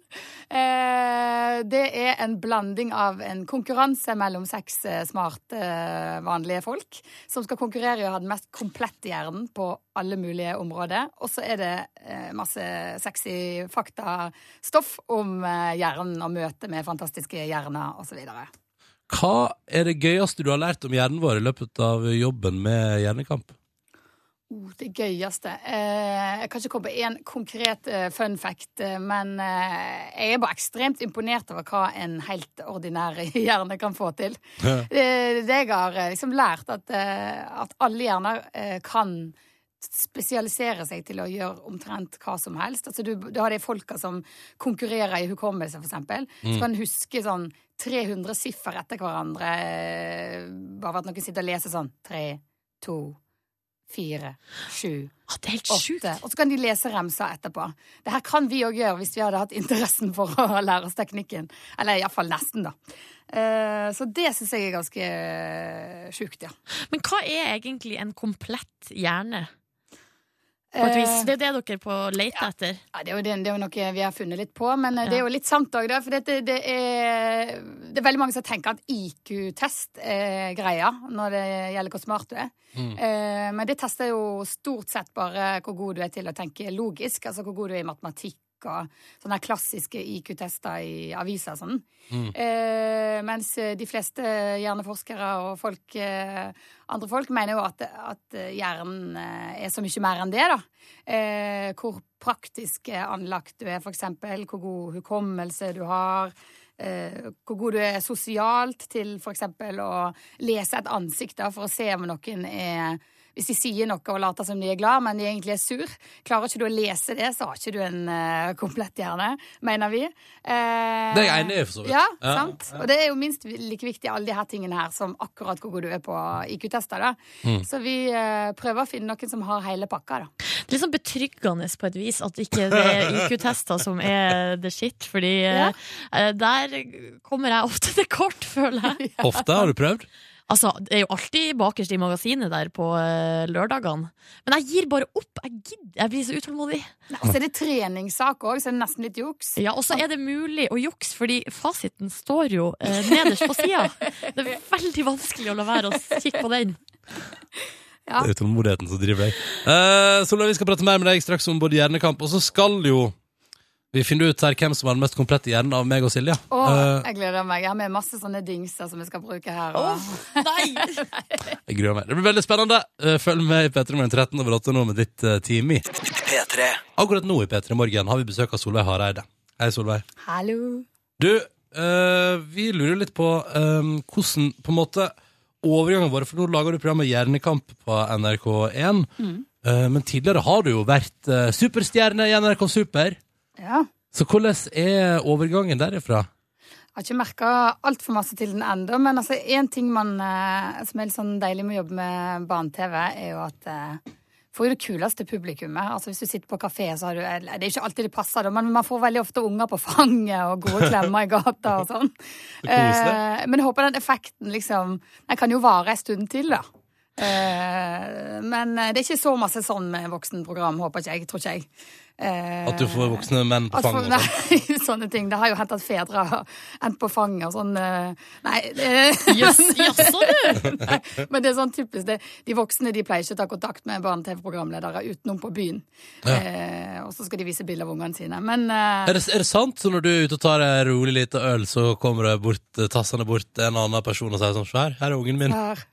Eh, det er en blanding av en konkurranse mellom seks smart smarte, eh, vanlige folk som skal konkurrere i å ha den mest komplette hjernen på alle mulige områder. Og så er det eh, masse sexy faktastoff om eh, hjernen og møte med fantastiske hjerner osv. Hva er det gøyeste du har lært om hjernen vår i løpet av jobben med Hjernekamp? Oh, det gøyeste eh, Jeg kan ikke komme på én konkret eh, fun fact, eh, men eh, jeg er bare ekstremt imponert over hva en helt ordinær hjerne kan få til. Det, det jeg har eh, liksom lært, at, eh, at alle hjerner eh, kan spesialisere seg til å gjøre omtrent hva som helst. Altså du, du har de folka som konkurrerer i hukommelse, for eksempel. Mm. Så kan huske sånn 300 siffer etter hverandre. Bare for at noen sitter og leser sånn tre, to, fire, sju, det er helt sjukt! Og så kan de lese remsa etterpå. Det her kan vi òg gjøre hvis vi hadde hatt interessen for å lære oss teknikken. Eller iallfall nesten, da. Eh, Så det syns jeg er ganske sjukt, ja. Men hva er egentlig en komplett hjerne? På et vis. Eh, Det er det dere på leter etter. Ja, det er, jo, det, det er jo noe vi har funnet litt på, men eh, det er jo litt sant òg, For det, det, er, det er veldig mange som tenker at IQ-test er greia når det gjelder hvor smart du er. Mm. Eh, Men det tester jo stort sett bare hvor god du er til å tenke logisk, altså hvor god du er i matematikk og sånne klassiske IQ-tester i aviser og sånn. Mm. Eh, mens de fleste hjerneforskere og folk, eh, andre folk mener jo at, at hjernen eh, er så mye mer enn det, da. Eh, hvor praktisk anlagt du er, for eksempel. Hvor god hukommelse du har. Uh, hvor god du er sosialt til f.eks. å lese et ansikt da, for å se om noen er hvis de sier noe og later som de er glad, men de egentlig er sur. Klarer ikke du å lese det, så har ikke du en uh, komplett hjerne, mener vi. Uh, Det er jeg enig i, for så vidt. Ja, Ja. sant. Og det er jo minst like viktig, alle de her tingene her, som akkurat hvor god du er på IQ-tester. da. Mm. Så vi uh, prøver å finne noen som har hele pakka, da. Det er sånn betryggende på et vis at ikke det er IQ-tester som er the shit, fordi Ja. der kommer jeg ofte til kort, føler jeg. Ofte har du prøvd? Altså, det er jo alltid bakerst i magasinet der på uh, lørdagene. Men jeg gir bare opp. Jeg gidder. Jeg blir så utålmodig. Og så er det treningssak òg, så er det nesten litt juks. Ja, Og så er det mulig å jukse, fordi fasiten står jo uh, nederst på sida. Det er veldig vanskelig å la være å kikke på den. Ja. Det er utålmodigheten som driver deg. Uh, Solveig, vi skal prate mer med deg straks om både hjernekamp, og så skal jo vi finner ut her hvem som har den mest komplette hjernen av meg og Silje. Åh, Eh, jeg gleder meg. Jeg har med masse sånne dingser som vi skal bruke her. Og... jeg gruer meg. Det blir veldig spennende. Eh, følg med i P3 Morgen 13 over 8 nå med ditt uh, team i. Akkurat nå i P3 Morgen har vi besøk av Solveig Hareide. Hei, Solveig. Hallo. Du, eh, vi lurer litt på eh, hvordan på en måte overgangen vår, for nå lager du programmet Hjernekamp på NRK1. Mm. Eh, men tidligere har du jo vært eh, superstjerne i NRK Super. Ja. Så hvordan er overgangen derifra? Jeg har ikke merka altfor masse til den ennå, men altså, én ting man, eh, som er litt sånn deilig med å jobbe med barne-TV, er jo at eh, får jo det kuleste publikummet. Altså Hvis du sitter på kafé, så har du Det er ikke alltid det passer, men man får veldig ofte unger på fanget og gode klemmer i gata og sånn. Eh, men jeg håper den effekten liksom Den kan jo vare en stund til, da. Eh, men eh, det er ikke så masse sånn med voksenprogram, håper ikke jeg. Tror ikke jeg. Eh, At du får voksne menn på fanget sånn? Nei, sånne ting. Det har jo hendt at fedre har endt på fanget og sånn eh, Nei. Jøss, jaså, du! Men det er sånn typisk. Det, de voksne de pleier ikke å ta kontakt med barne-TV-programledere utenom på byen. Ja. Eh, og så skal de vise bilder av ungene sine. Men eh, Er det, er det sant? Så når du er ute og tar en rolig liten øl, så kommer det bort, eh, tassende bort en annen person og sier sånn her, her er ungen min. her,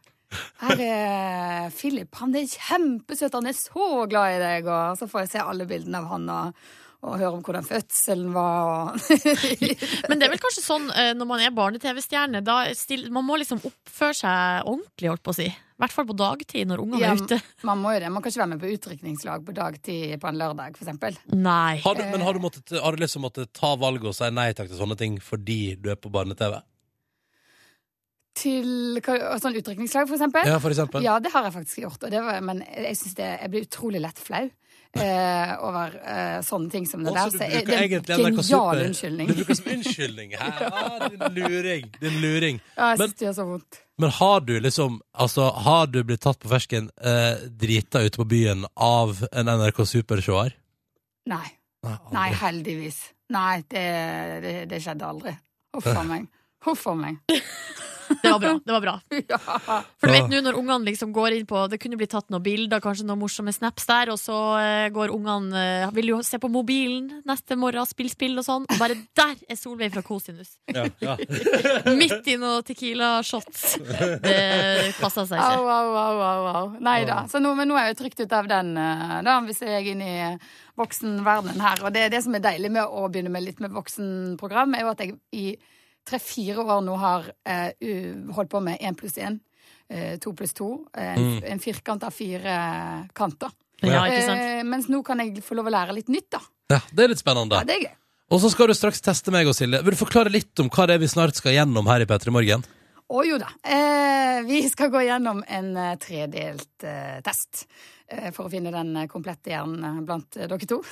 her er Philip. Han er kjempesøt. Han er så glad i deg. Og så får jeg se alle bildene av han og, og høre om hvordan fødselen var. Og Men det er vel kanskje sånn eh, når man er barne-TV-stjerne, man må liksom oppføre seg ordentlig, holdt på å si. I hvert fall på dagtid, når ungene Ja, er ute. Man må jo det. Man kan ikke være med på utdrikningslag på dagtid på en lørdag, for eksempel. Nei. Har du, men har du, måttet, har du liksom måttet ta valget og si nei takk til sånne ting fordi du er på barne-TV? Til sånn utdrikningslag, for eksempel? Ja, for eksempel. Ja, det har jeg faktisk gjort. Og det var, men jeg det, jeg blir utrolig lett flau eh, over eh, sånne ting som det der. så bruker det er en NRK genial Super? unnskyldning. Du bruker som unnskyldning? her. Ah, din luring. Din luring. Ja, jeg Men, synes det gjør så vondt. men har du liksom Altså, har du blitt tatt på fersken eh, drita ute på byen av en NRK Super-seer? Nei. Nei, Nei, heldigvis. Nei, det, det, det skjedde aldri. Huff a meg. Huff a meg. Det var bra. det var bra Ja. For du vet nå når ungene liksom går inn på Det kunne blitt tatt noen bilder, kanskje noen morsomme snaps der, og så eh, går ungene eh, Vil jo se på mobilen neste morgen, spille spill og sånn. Og bare der er Solveig fra Kosinus. Ja, ja. Midt i noen Tequila-shots. Det passa seg ikke. au, au, au, au. Nei da. Så nå, men nå er jeg jo trygt ut av den, eh, da, hvis jeg er inne i voksenverdenen her. Og det det som er deilig med å begynne med litt med voksenprogram, er jo at jeg i tre-fire år nå har uh, holdt på med én pluss én. eh, To pluss to. En, Mm. en firkant av fire kanter. Ja, ikke sant? Eh, mens nå kan jeg få lov å lære litt nytt, da. Ja, det er litt spennende. Ja, det er gøy. Og så skal du straks teste meg og Silje. Vil du forklare litt om hva det er vi snart skal gjennom her i P3 Morgen? Å jo da. Eh, vi skal gå gjennom en eh, tredelt eh, test. Eh, For å finne den eh, komplette hjernen eh, blant dere to.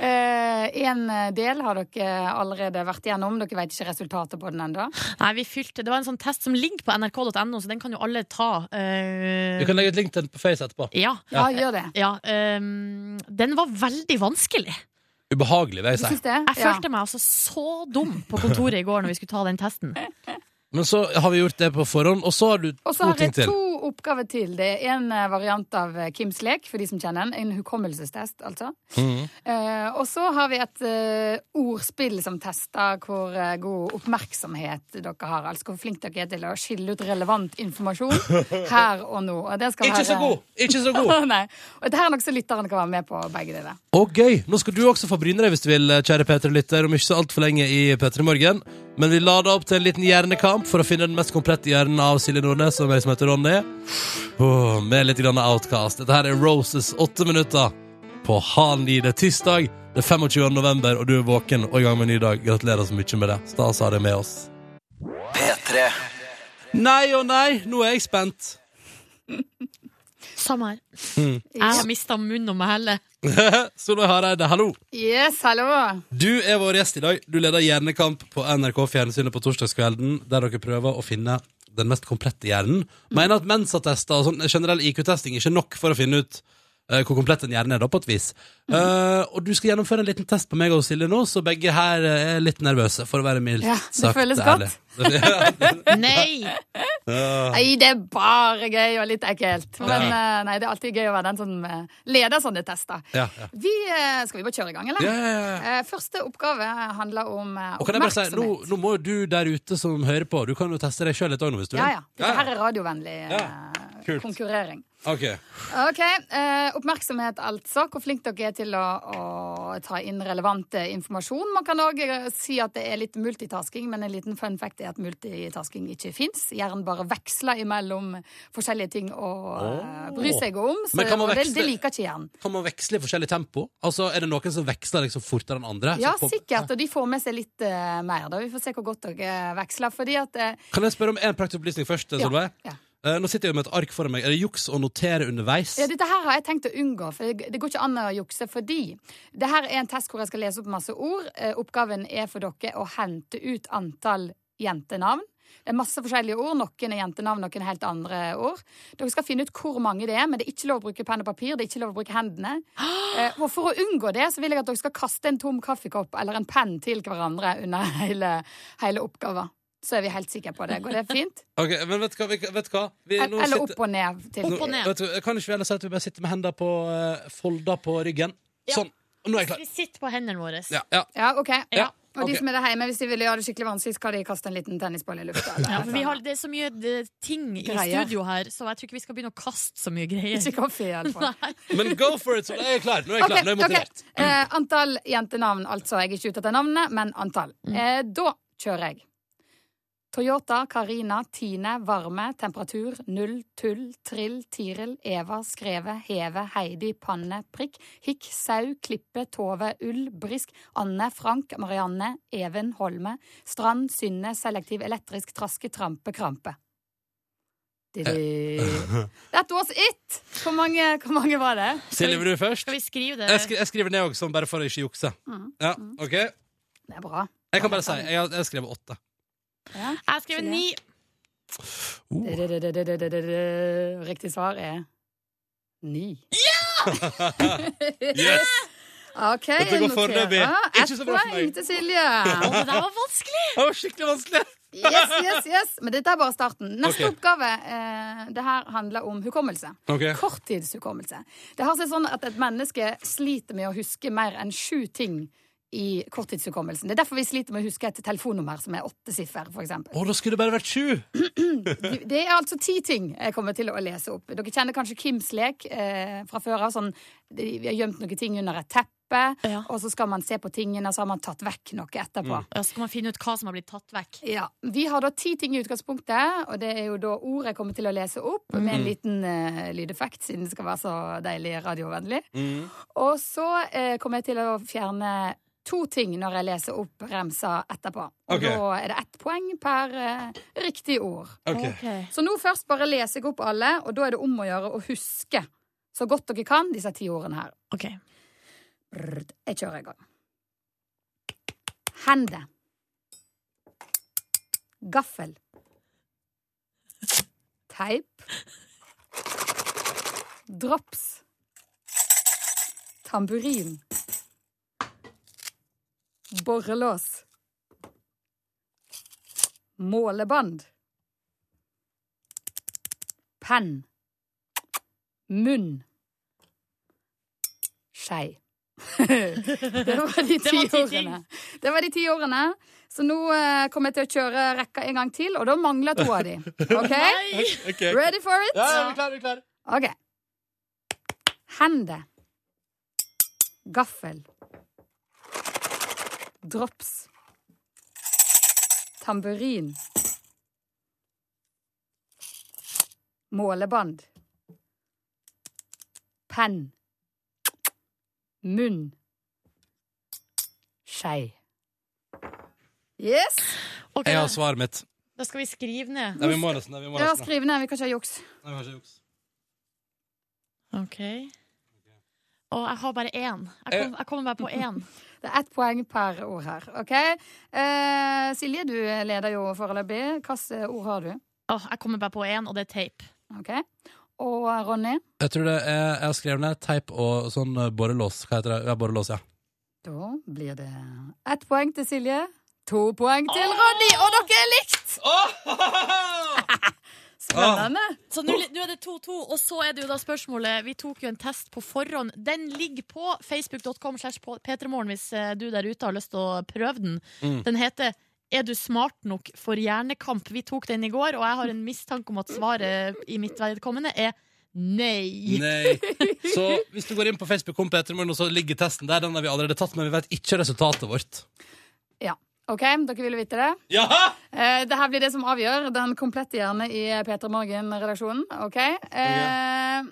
En del har dere allerede vært gjennom. Dere vet ikke resultatet på den ennå. Nei, vi fylte, Det var en sånn test som ligger på nrk.no, så den kan jo alle ta. Uh... Vi kan legge ut link til den på Face etterpå. Ja. Ja, gjør det. Ja, um, den var veldig vanskelig. Ubehagelig, vil jeg si. Jeg følte meg altså så dum på kontoret i går når vi skulle ta den testen. Men så har vi gjort det på forhånd, og så har du Og så to har ting jeg til. to oppgaver til. Det er en eh, variant av eh, Kims lek, for de som kjenner den. En hukommelsestest, altså. Mhm. Eh, og så har vi et eh, ordspill som tester hvor eh, god oppmerksomhet dere har. Altså hvor flink dere er til å skille ut relevant informasjon her og nå. Og det skal Ikke så være- god! Ikke så god! Nei. Og dette er noe som lytterne kan være med på, begge deler. Og gøy! Nå skal du også få bryne deg hvis du vil, kjære P3-lytter, om ikke så altfor lenge i P3 Morgen. Men vi lader opp til en liten hjernekamp for å finne den mest komplette hjernen av Silje Nordnes og meg som heter Ronny. Oh, med litt grann outcast. Dette her er Roses åtte minutter på halen i. Det er tirsdag, det er 25. november, og du er våken og i gang med en ny dag. Gratulerer så mye med det. Stas å ha deg med oss. P3. Nei og nei, nå er jeg spent. Samme her. Mm. Jeg har mista munnen om meg heller. Solveig Hareide, hallo. Yes, hallo. Du er vår gjest i dag. Du leder Hjernekamp på NRK Fjernsynet på torsdagskvelden, der dere prøver å finne den mest komplette hjernen. Mener at mensattester og sånn generell IQ-testing ikke er nok for å finne ut uh, hvor komplett en hjerne er, da, på et vis. Eh, og du skal gjennomføre en liten test på meg og Silje nå, så begge her eh, er litt nervøse, for å være mildt Ja, det sagt føles ærlig. Nei! Ja. Nei, det er bare gøy og litt ekkelt. Men Ja. uh, nei, det er alltid gøy å være den som eh, leder sånne tester. Ja, ja. Vi, eh, skal vi bare kjøre i gang, eller? Ja, ja, ja. Eh, Første oppgave handler om eh, Og kan jeg bare si, nå, oppmerksomhet. nå må jo du der ute som hører på, du kan jo teste deg sjøl litt òg nå, hvis du vil. Ja, ja. Dette her er radiovennlig eh, konkurrering. Ok. okay eh, Oppmerksomhet, altså. Hvor flink dere er til å, å ta inn relevant eh, informasjon. Man kan òg si at det er litt multitasking, men en liten fun fact er at multitasking ikke fins. Hjernen bare veksler imellom forskjellige ting å oh. bry seg om. Så, veksle, det, det liker ikke hjernen. Kan man veksle i forskjellig tempo? Altså, Er det noen som veksler liksom fortere enn andre? Ja, på- sikkert. Og de får med seg litt uh, mer. da. Vi får se hvor godt dere veksler. Fordi at Uh... Kan jeg spørre om en praktisk opplysning først? Ja, ja. Eh, nå sitter jeg jo med et ark foran meg. Er det juks å notere underveis? Ja, dette her har jeg tenkt å unngå, for det, det går ikke an å jukse. Fordi det her er en test hvor jeg skal lese opp masse ord. Uh, oppgaven er for dere å hente ut antall jentenavn. Det er masse forskjellige ord. Noen er jentenavn, noen er helt andre ord. Dere skal finne ut hvor mange det er, men det er ikke lov å bruke penn og papir. Det er ikke lov å bruke hendene. Uh, og for å unngå det, så vil jeg at dere skal kaste en tom kaffekopp eller en penn til hverandre under hele, hele oppgaven. Så er vi helt sikre på det. Går det fint? Ok, men vet du hva? Vi, vet du hva? Vi, nå Eller sitter- opp og ned. Til. Nå, vet du, kan ikke vi heller si at vi bare sitter med hendene på uh, folda på ryggen? Sånn. Og nå er jeg klar. Vi sitter på hendene våre. Ja, ja. Ja, OK. Ja. Og de okay. som er der hjemme, hvis de vil gjøre det skikkelig vanskelig, skal de kaste en liten tennisball i lufta. Ja, for vi har, det er så mye de, ting i Greier. studio her, så jeg tror ikke vi skal begynne å kaste så mye greier. Ikke kaffe, iallfall. Men go for it! Så jeg er klar. Nå er jeg klar. Nå er jeg motivert. Eh, antall jentenavn, altså. Jeg er ikke ute etter navnene, men antall. Eh, da kjører jeg. Toyota, Karina, Tine, Varme, Temperatur, Null, Tull, Trill, Tiril, Eva, Skreve, Heve, Heidi, Panne, Prikk, Hikk, Sau, Klippe, Tove, Ull, Brisk, Anne, Frank, Marianne, Even, Holme, Strand, Synne, Selektiv, Elektrisk, Traske, Trampe, Krampe. Didi. That was it! Hvor mange, hvor mange var det? Silje, vil du først? Skal vi skrive det? Jeg, skri, jeg skriver ned også, bare for å ikke jukse. Mm. Ja, ok Det er bra. Jeg kan bare si jeg har skrevet åtte. Ja. Jeg har skrevet ni. Riktig svar er ni. Ja! Yes! OK, Dette går foreløpig. Ikke så Ett bra for poeng meg. til Silje. Det der var vanskelig! Det var skikkelig vanskelig. Yes, yes, yes. Men dette er bare starten. Neste okay. oppgave eh, det her handler om hukommelse. Ok. Korttidshukommelse. Det har seg sånn at et menneske sliter med å huske mer enn sju ting i korttidshukommelsen. Det er derfor vi sliter med å huske et telefonnummer som er åtte siffer, eksempel. Å, da skulle det bare vært sju! Det er altså ti ting jeg kommer til å lese opp. Dere kjenner kanskje Kims lek eh, fra før av. Sånn, vi har gjemt noen ting under et teppe, og så skal man se på tingene, og så har man tatt vekk noe etterpå. Ja, så kan man finne ut hva som har blitt tatt vekk. Ja, Vi har da ti ting i utgangspunktet, og det er jo da ord jeg kommer til å lese opp, med en Mm. liten uh, lydeffekt, siden det skal være så deilig radiovennlig. Mm. Og så uh, kommer jeg til å fjerne to ting når jeg leser opp remsa etterpå. Og okay. da er det ett poeng per uh, riktig ord. Okay. Så nå først bare leser jeg opp alle, og da er det om å gjøre å huske så godt dere kan disse ti ordene her. Ok. Brrr, Jeg kjører i gang. Hende. Gaffel. Teip. Drops. Tamburin. Borrelås. Måleband. Penn. Munn. Skei. det var de ti ordene. Det var de ti årene. Så nå eh, kommer jeg til å kjøre rekka en gang til, og da mangler to av de. OK? Ready for it? Ja, ja, vi er klare, vi er. OK. Hende. Gaffel. Drops. tamburin. Målebånd. Penn. Munn. Skei. Yes. Okay. Jeg har svaret mitt. da skal vi skrive ned. Nei, vi må nesten det. Vi må Ja, nesten det. ned. Vi kan ikke ha juks. Nei, vi har ikke juks. Ok. Og jeg har bare én. Jeg, kom, jeg kommer bare på én. Det er ett poeng per ord her. OK? Eh, Silje, du leder jo foreløpig. Hvilke ord har du? Oh, jeg kommer bare på én, og det er tape. OK? Og Ronny? Jeg tror det er Jeg har skrevet ned teip og sånn eh, borrelås. Hva heter det? Ja, borrelås, ja. Da blir det ett poeng til Silje. To poeng til Ronny, og dere er likt! Spennende. Så nå nå er det 2-2, og så er det jo da spørsmålet Vi tok jo en test på forhånd. Den ligger på facebook.com slash p3morgen hvis eh, du der ute har lyst til å prøve den. Mm. Den heter Er du smart nok for hjernekamp? Vi tok den i går, og jeg har en mistanke om at svaret i mitt vedkommende er nei. Nei. Så hvis du går inn på Facebook så ligger testen der, den har vi allerede tatt, men vi vet ikke resultatet vårt. Ja. OK, dere ville vite det? Ja! Eh, det her blir det som avgjør den komplette hjerne i Peter Morgen-redaksjonen. OK? Eh,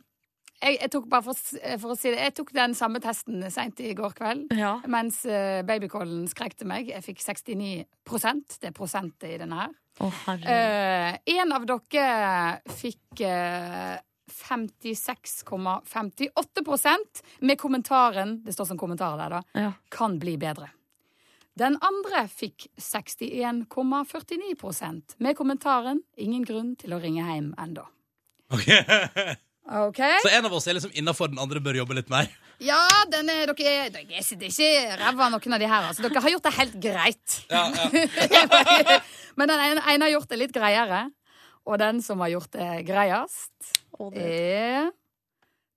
jeg, jeg tok bare for, for å si det Jeg tok den samme testen seint i går kveld. Ja. Mens uh, babycallen skrek til meg. Jeg fikk 69% Det er prosentet i denne her. Oh. Eh, en av dere fikk eh, 56,58% med kommentaren Det står som kommentar der, da. Ja. Kan bli bedre. Den andre fikk 61,49% med kommentaren 'Ingen grunn til å ringe hjem ennå'. Ok. okay. Så en av oss er liksom innafor, den andre bør jobbe litt mer. Ja, den er, dere er, dere er det ikke ræva noen av de her. Altså. Dere har gjort det helt greit. Men den ene, ene har gjort det litt greiere. Og den som har gjort det greiest, er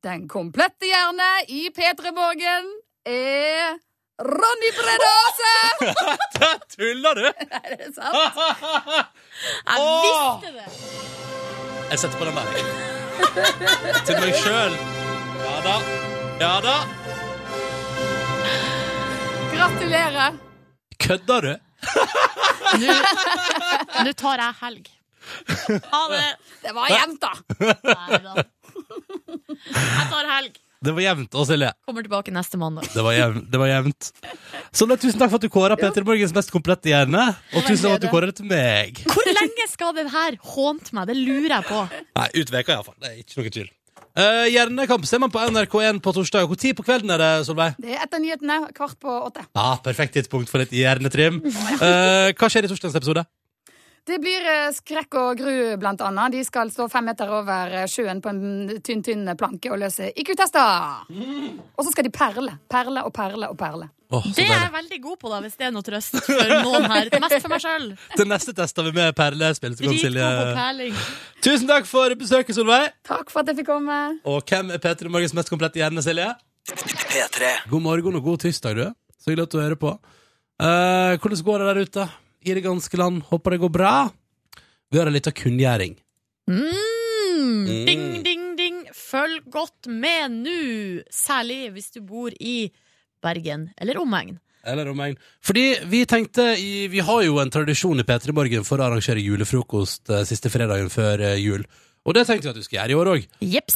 Den komplette hjerne i P3 Morgen er Ronny Brede Aase! Tuller du?! Er det sant? Jeg visste det! Jeg setter på den der. Til meg sjøl. Ja da. Ja da. Gratulerer. Kødder du? Nå nå tar jeg helg. Ha det! Det var jevnt, da. Nei da. Jeg tar helg. Det var jevnt, Og Silje. Kommer tilbake neste mandag. Det var jevnt. Det var jevnt. Sondre, tusen takk for at du kåra Peter Morgens mest komplette hjerne. Og tusen takk for at du kåra det til meg. Hvor lenge skal den her hånte meg? Det lurer jeg på. Nei, ut veka iallfall. Det er ikke noe tvil. Uh, Hjernekamp ser man på NRK1 på torsdag. Hvor tid på kvelden er det, Solveig? Det er etter nyhetene kvart på åtte. Ja, Perfekt tidspunkt for litt hjernetrim. Uh, hva skjer i torsdagens episode? Det blir eh, skrekk og gru, blant annet. De skal stå fem meter over eh, sjøen på en tynn, tynn planke og løse IQ-tester. Og så skal de perle. Perle og perle og perle. Oh, Det er jeg veldig god på, da, hvis det er noe trøst for noen her. Mest for meg sjøl. Til neste test har vi med perlespill. Tusen takk for besøket, Solveig. Takk for at jeg fikk komme. Og hvem er Peter Morgens mest komplette hjerne, Silje? P3. God morgen og god tirsdag, du. Så hyggelig at du hører på. Uh, hvordan går det der ute i det ganske land? Håper det går bra. Vi har en liten kunngjøring. Mm. Ding, ding, ding. Følg godt med nå. Særlig hvis du bor i Bergen eller omegn. Eller omegn. Fordi vi tenkte i, Vi har jo en tradisjon i P3 Morgen for å arrangere julefrokost eh, siste fredagen før eh, jul. Og det tenkte vi at vi skulle gjøre i år òg. Jeps.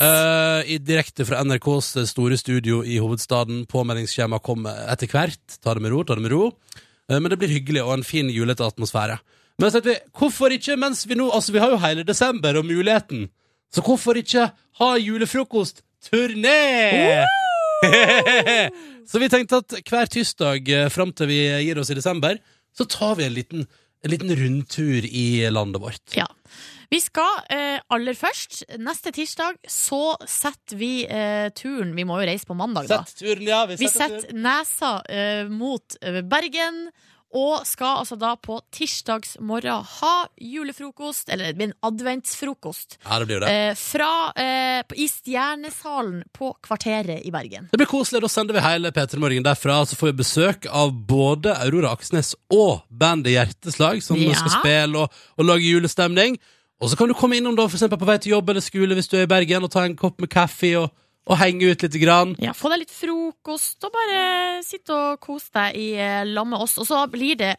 i direkte fra NRKs store studio i hovedstaden. Påmeldingsskjema kommer etter hvert. Ta det med ro, ta det med ro. Eh, men det blir hyggelig og en fin julete atmosfære. Men så tenkte vi, hvorfor ikke mens vi nå Altså, vi har jo hele desember og muligheten. Så hvorfor ikke ha julefrokost-turné? så vi tenkte at hver tirsdag eh, fram til vi gir oss i desember, så tar vi en liten, en liten rundtur i landet vårt. Ja. Vi skal eh, aller først, neste tirsdag, så setter vi eh, turen Vi må jo reise på mandag, da. Sett turen, ja. Vi Vi setter nesa eh, mot eh, Bergen. Og skal altså da på tirsdagsmorgen ha julefrokost, eller det blir en adventsfrokost, Ja, det blir det. eh, fra, eh, på- i Stjernesalen på Kvarteret i Bergen. Det blir koselig. Da sender vi hele P3 Morgen derfra. Så får vi besøk av både Aurora Aksnes og bandet Hjerteslag, som Ja. skal spille og, og lage julestemning. Og så kan du komme innom da, for eksempel på vei til jobb eller skole hvis du er i Bergen, og ta en kopp med kaffe og, og henge ut litt. Grann. Ja, Få deg litt frokost, og bare sitte og kose deg i eh, lag med oss. Og så blir det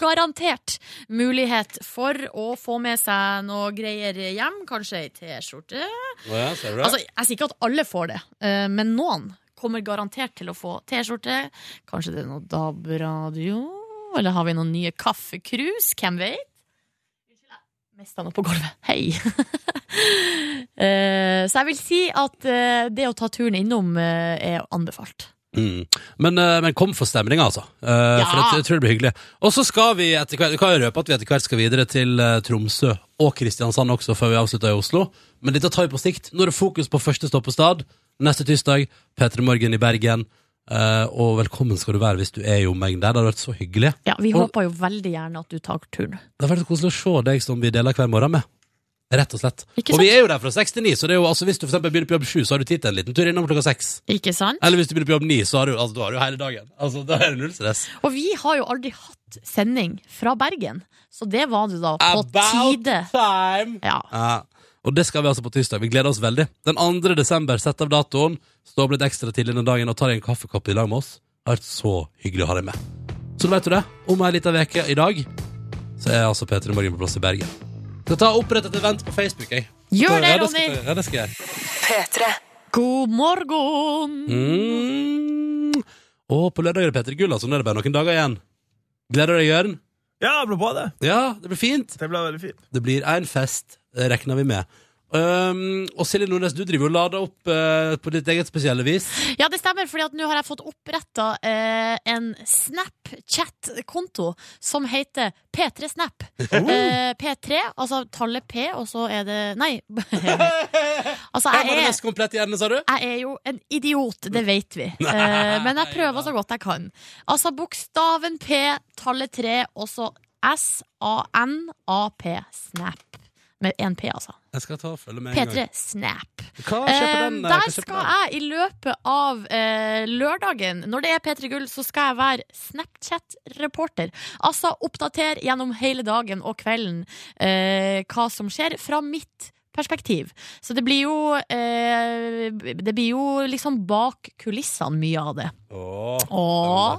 garantert mulighet for å få med seg noe greier hjem. Kanskje ei T-skjorte. Ja? Altså, jeg sier ikke at alle får det, eh, men noen kommer garantert til å få T-skjorte. Kanskje det er noe DAB-radio? Eller har vi noen nye kaffekrus? Hvem vet? Mista noe på gulvet. Hei! Eh, så jeg vil si at eh, det å ta turen innom eh, er anbefalt. Mm. Men, men kom for stemninga, altså. Ja! For jeg, jeg tror det blir hyggelig. Og så skal vi etter hvert, kan jeg røpe at vi etter hvert skal videre til Tromsø og Kristiansand også, før vi avslutter i Oslo. Men dette tar vi på sikt. Nå er det fokus på første stoppestad. Neste tirsdag, P3 Morgen i Bergen. Eh, og velkommen skal du være hvis du er i omegn der. Det hadde vært så hyggelig. Ja, Vi og, håper jo veldig gjerne at du tar turen. Det har vært koselig å se deg som vi deler hver morgen med. Rett og slett. Ikke Og vi er jo der fra 6 til 9, så det er jo, altså, hvis du for eksempel begynner på jobb 7, så har du tid til en liten tur innom klokka 6. Ikke sant? Eller hvis du begynner på jobb 9, så har du, altså, da har du hele dagen. Altså, da er det null stress. Og vi har jo aldri hatt sending fra Bergen, så det var det da på About tide. time! Ja. Ja. Og det skal vi altså på tirsdag. Vi gleder oss veldig. Den 2. desember, sett av datoen. Stå opp litt ekstra tidlig den dagen og ta deg en kaffekopp i lag med oss. Det har vært så hyggelig å ha deg med. Så vet du det. Om ei lita uke i dag, så er altså P3 Morgen på plass i Bergen. Skal ta opprette et event på Facebook, jeg. Gjør det, Ronny. Ja, det skal jeg Petre. God morgen! Mm. Og på lørdag er det Peter Gull, altså. Nå er det bare noen dager igjen. Gleder du deg, Jørn? Ja, det blir bra, det. Ja, det blir fint. Det blir veldig fint. Det blir en fest, regner vi med. Um, og Silje Nordnes, du driver og lader opp uh, på ditt eget spesielle vis. Ja, det stemmer, fordi at nå har jeg fått oppretta uh, en Snapchat-konto som heter P3snap. Eh, P3, altså tallet P, og så er det Nei. altså, jeg er komplett hjerne, sa du? jeg er jo en idiot, det vet vi. Eh, men jeg prøver så godt jeg kan. Altså bokstaven P, tallet 3, og så S-A-N-A-P. Snap. Med én P, altså. Jeg skal ta og følge med P3 gang. Snap. Hva skjer på Eh, den? eh, der hva skal jeg i løpet av eh, lørdagen, når det er P3 Gull, så skal jeg være Snapchat-reporter. Altså oppdatere gjennom hele dagen og kvelden eh, hva som skjer fra mitt perspektiv. Så det blir jo eh, Det blir jo liksom bak kulissene, mye av det. Åh, eh,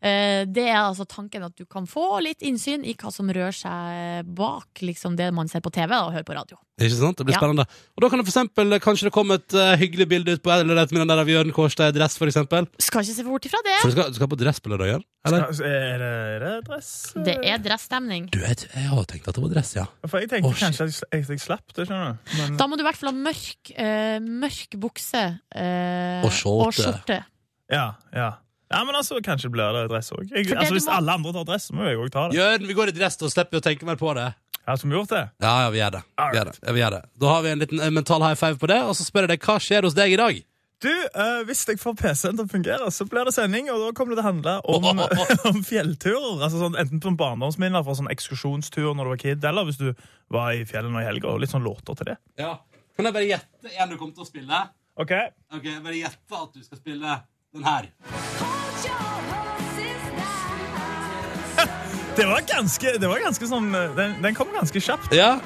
det er altså tanken at du kan få litt innsyn i hva som rører seg bak liksom det man ser på TV og hører på radio. Ikke sant? Det blir Ja. spennende. Og da kan det for eksempel, kanskje det komme et uh, hyggelig bilde ut på eller et med der av Jørn Kårstad i dress, for eksempel. Skal ikke se bort ifra det. For du skal, du skal på dress på lørdag, Jørn? Eller? Skal, er, det, dress? Det er dressstemning. Du, jeg, jeg har tenkt at det var dress, ja. For jeg tenkte Å, kanskje jeg, jeg, jeg slapp det, skjønner du. Men, Da må du i hvert fall ha mørk, uh, mørk bukse uh, Og skjorte. og skjorte. ja, ja. Ja, men altså, kanskje blir det dress òg. Altså, hvis må- alle andre tar dress, så må jeg òg ta det. Jørn, vi går i dress, da slipper vi å tenke mer på det. Ja, som gjort det. Ja, ja, vi gjør det. Vi gjør det. Ja, vi gjør det. Da har vi en liten eh, mental high five på det, og så spør jeg deg hva skjer hos deg i dag? Du, uh, Hvis jeg får PC-en til å fungere, så blir det sending, og da kommer det til å handle om, om fjellturer. Altså sånn, Enten som barndomsminner fra sånn ekskursjonstur når du var kid, eller hvis du var i fjellet nå i helga, og litt sånn låter til det. Ja. Kan jeg bare gjette en du kommer til å spille? Ok? Ok, bare gjette at du skal spille den her. Det var ganske, det var ganske sånn Den, den kom ganske kjapt. Ja.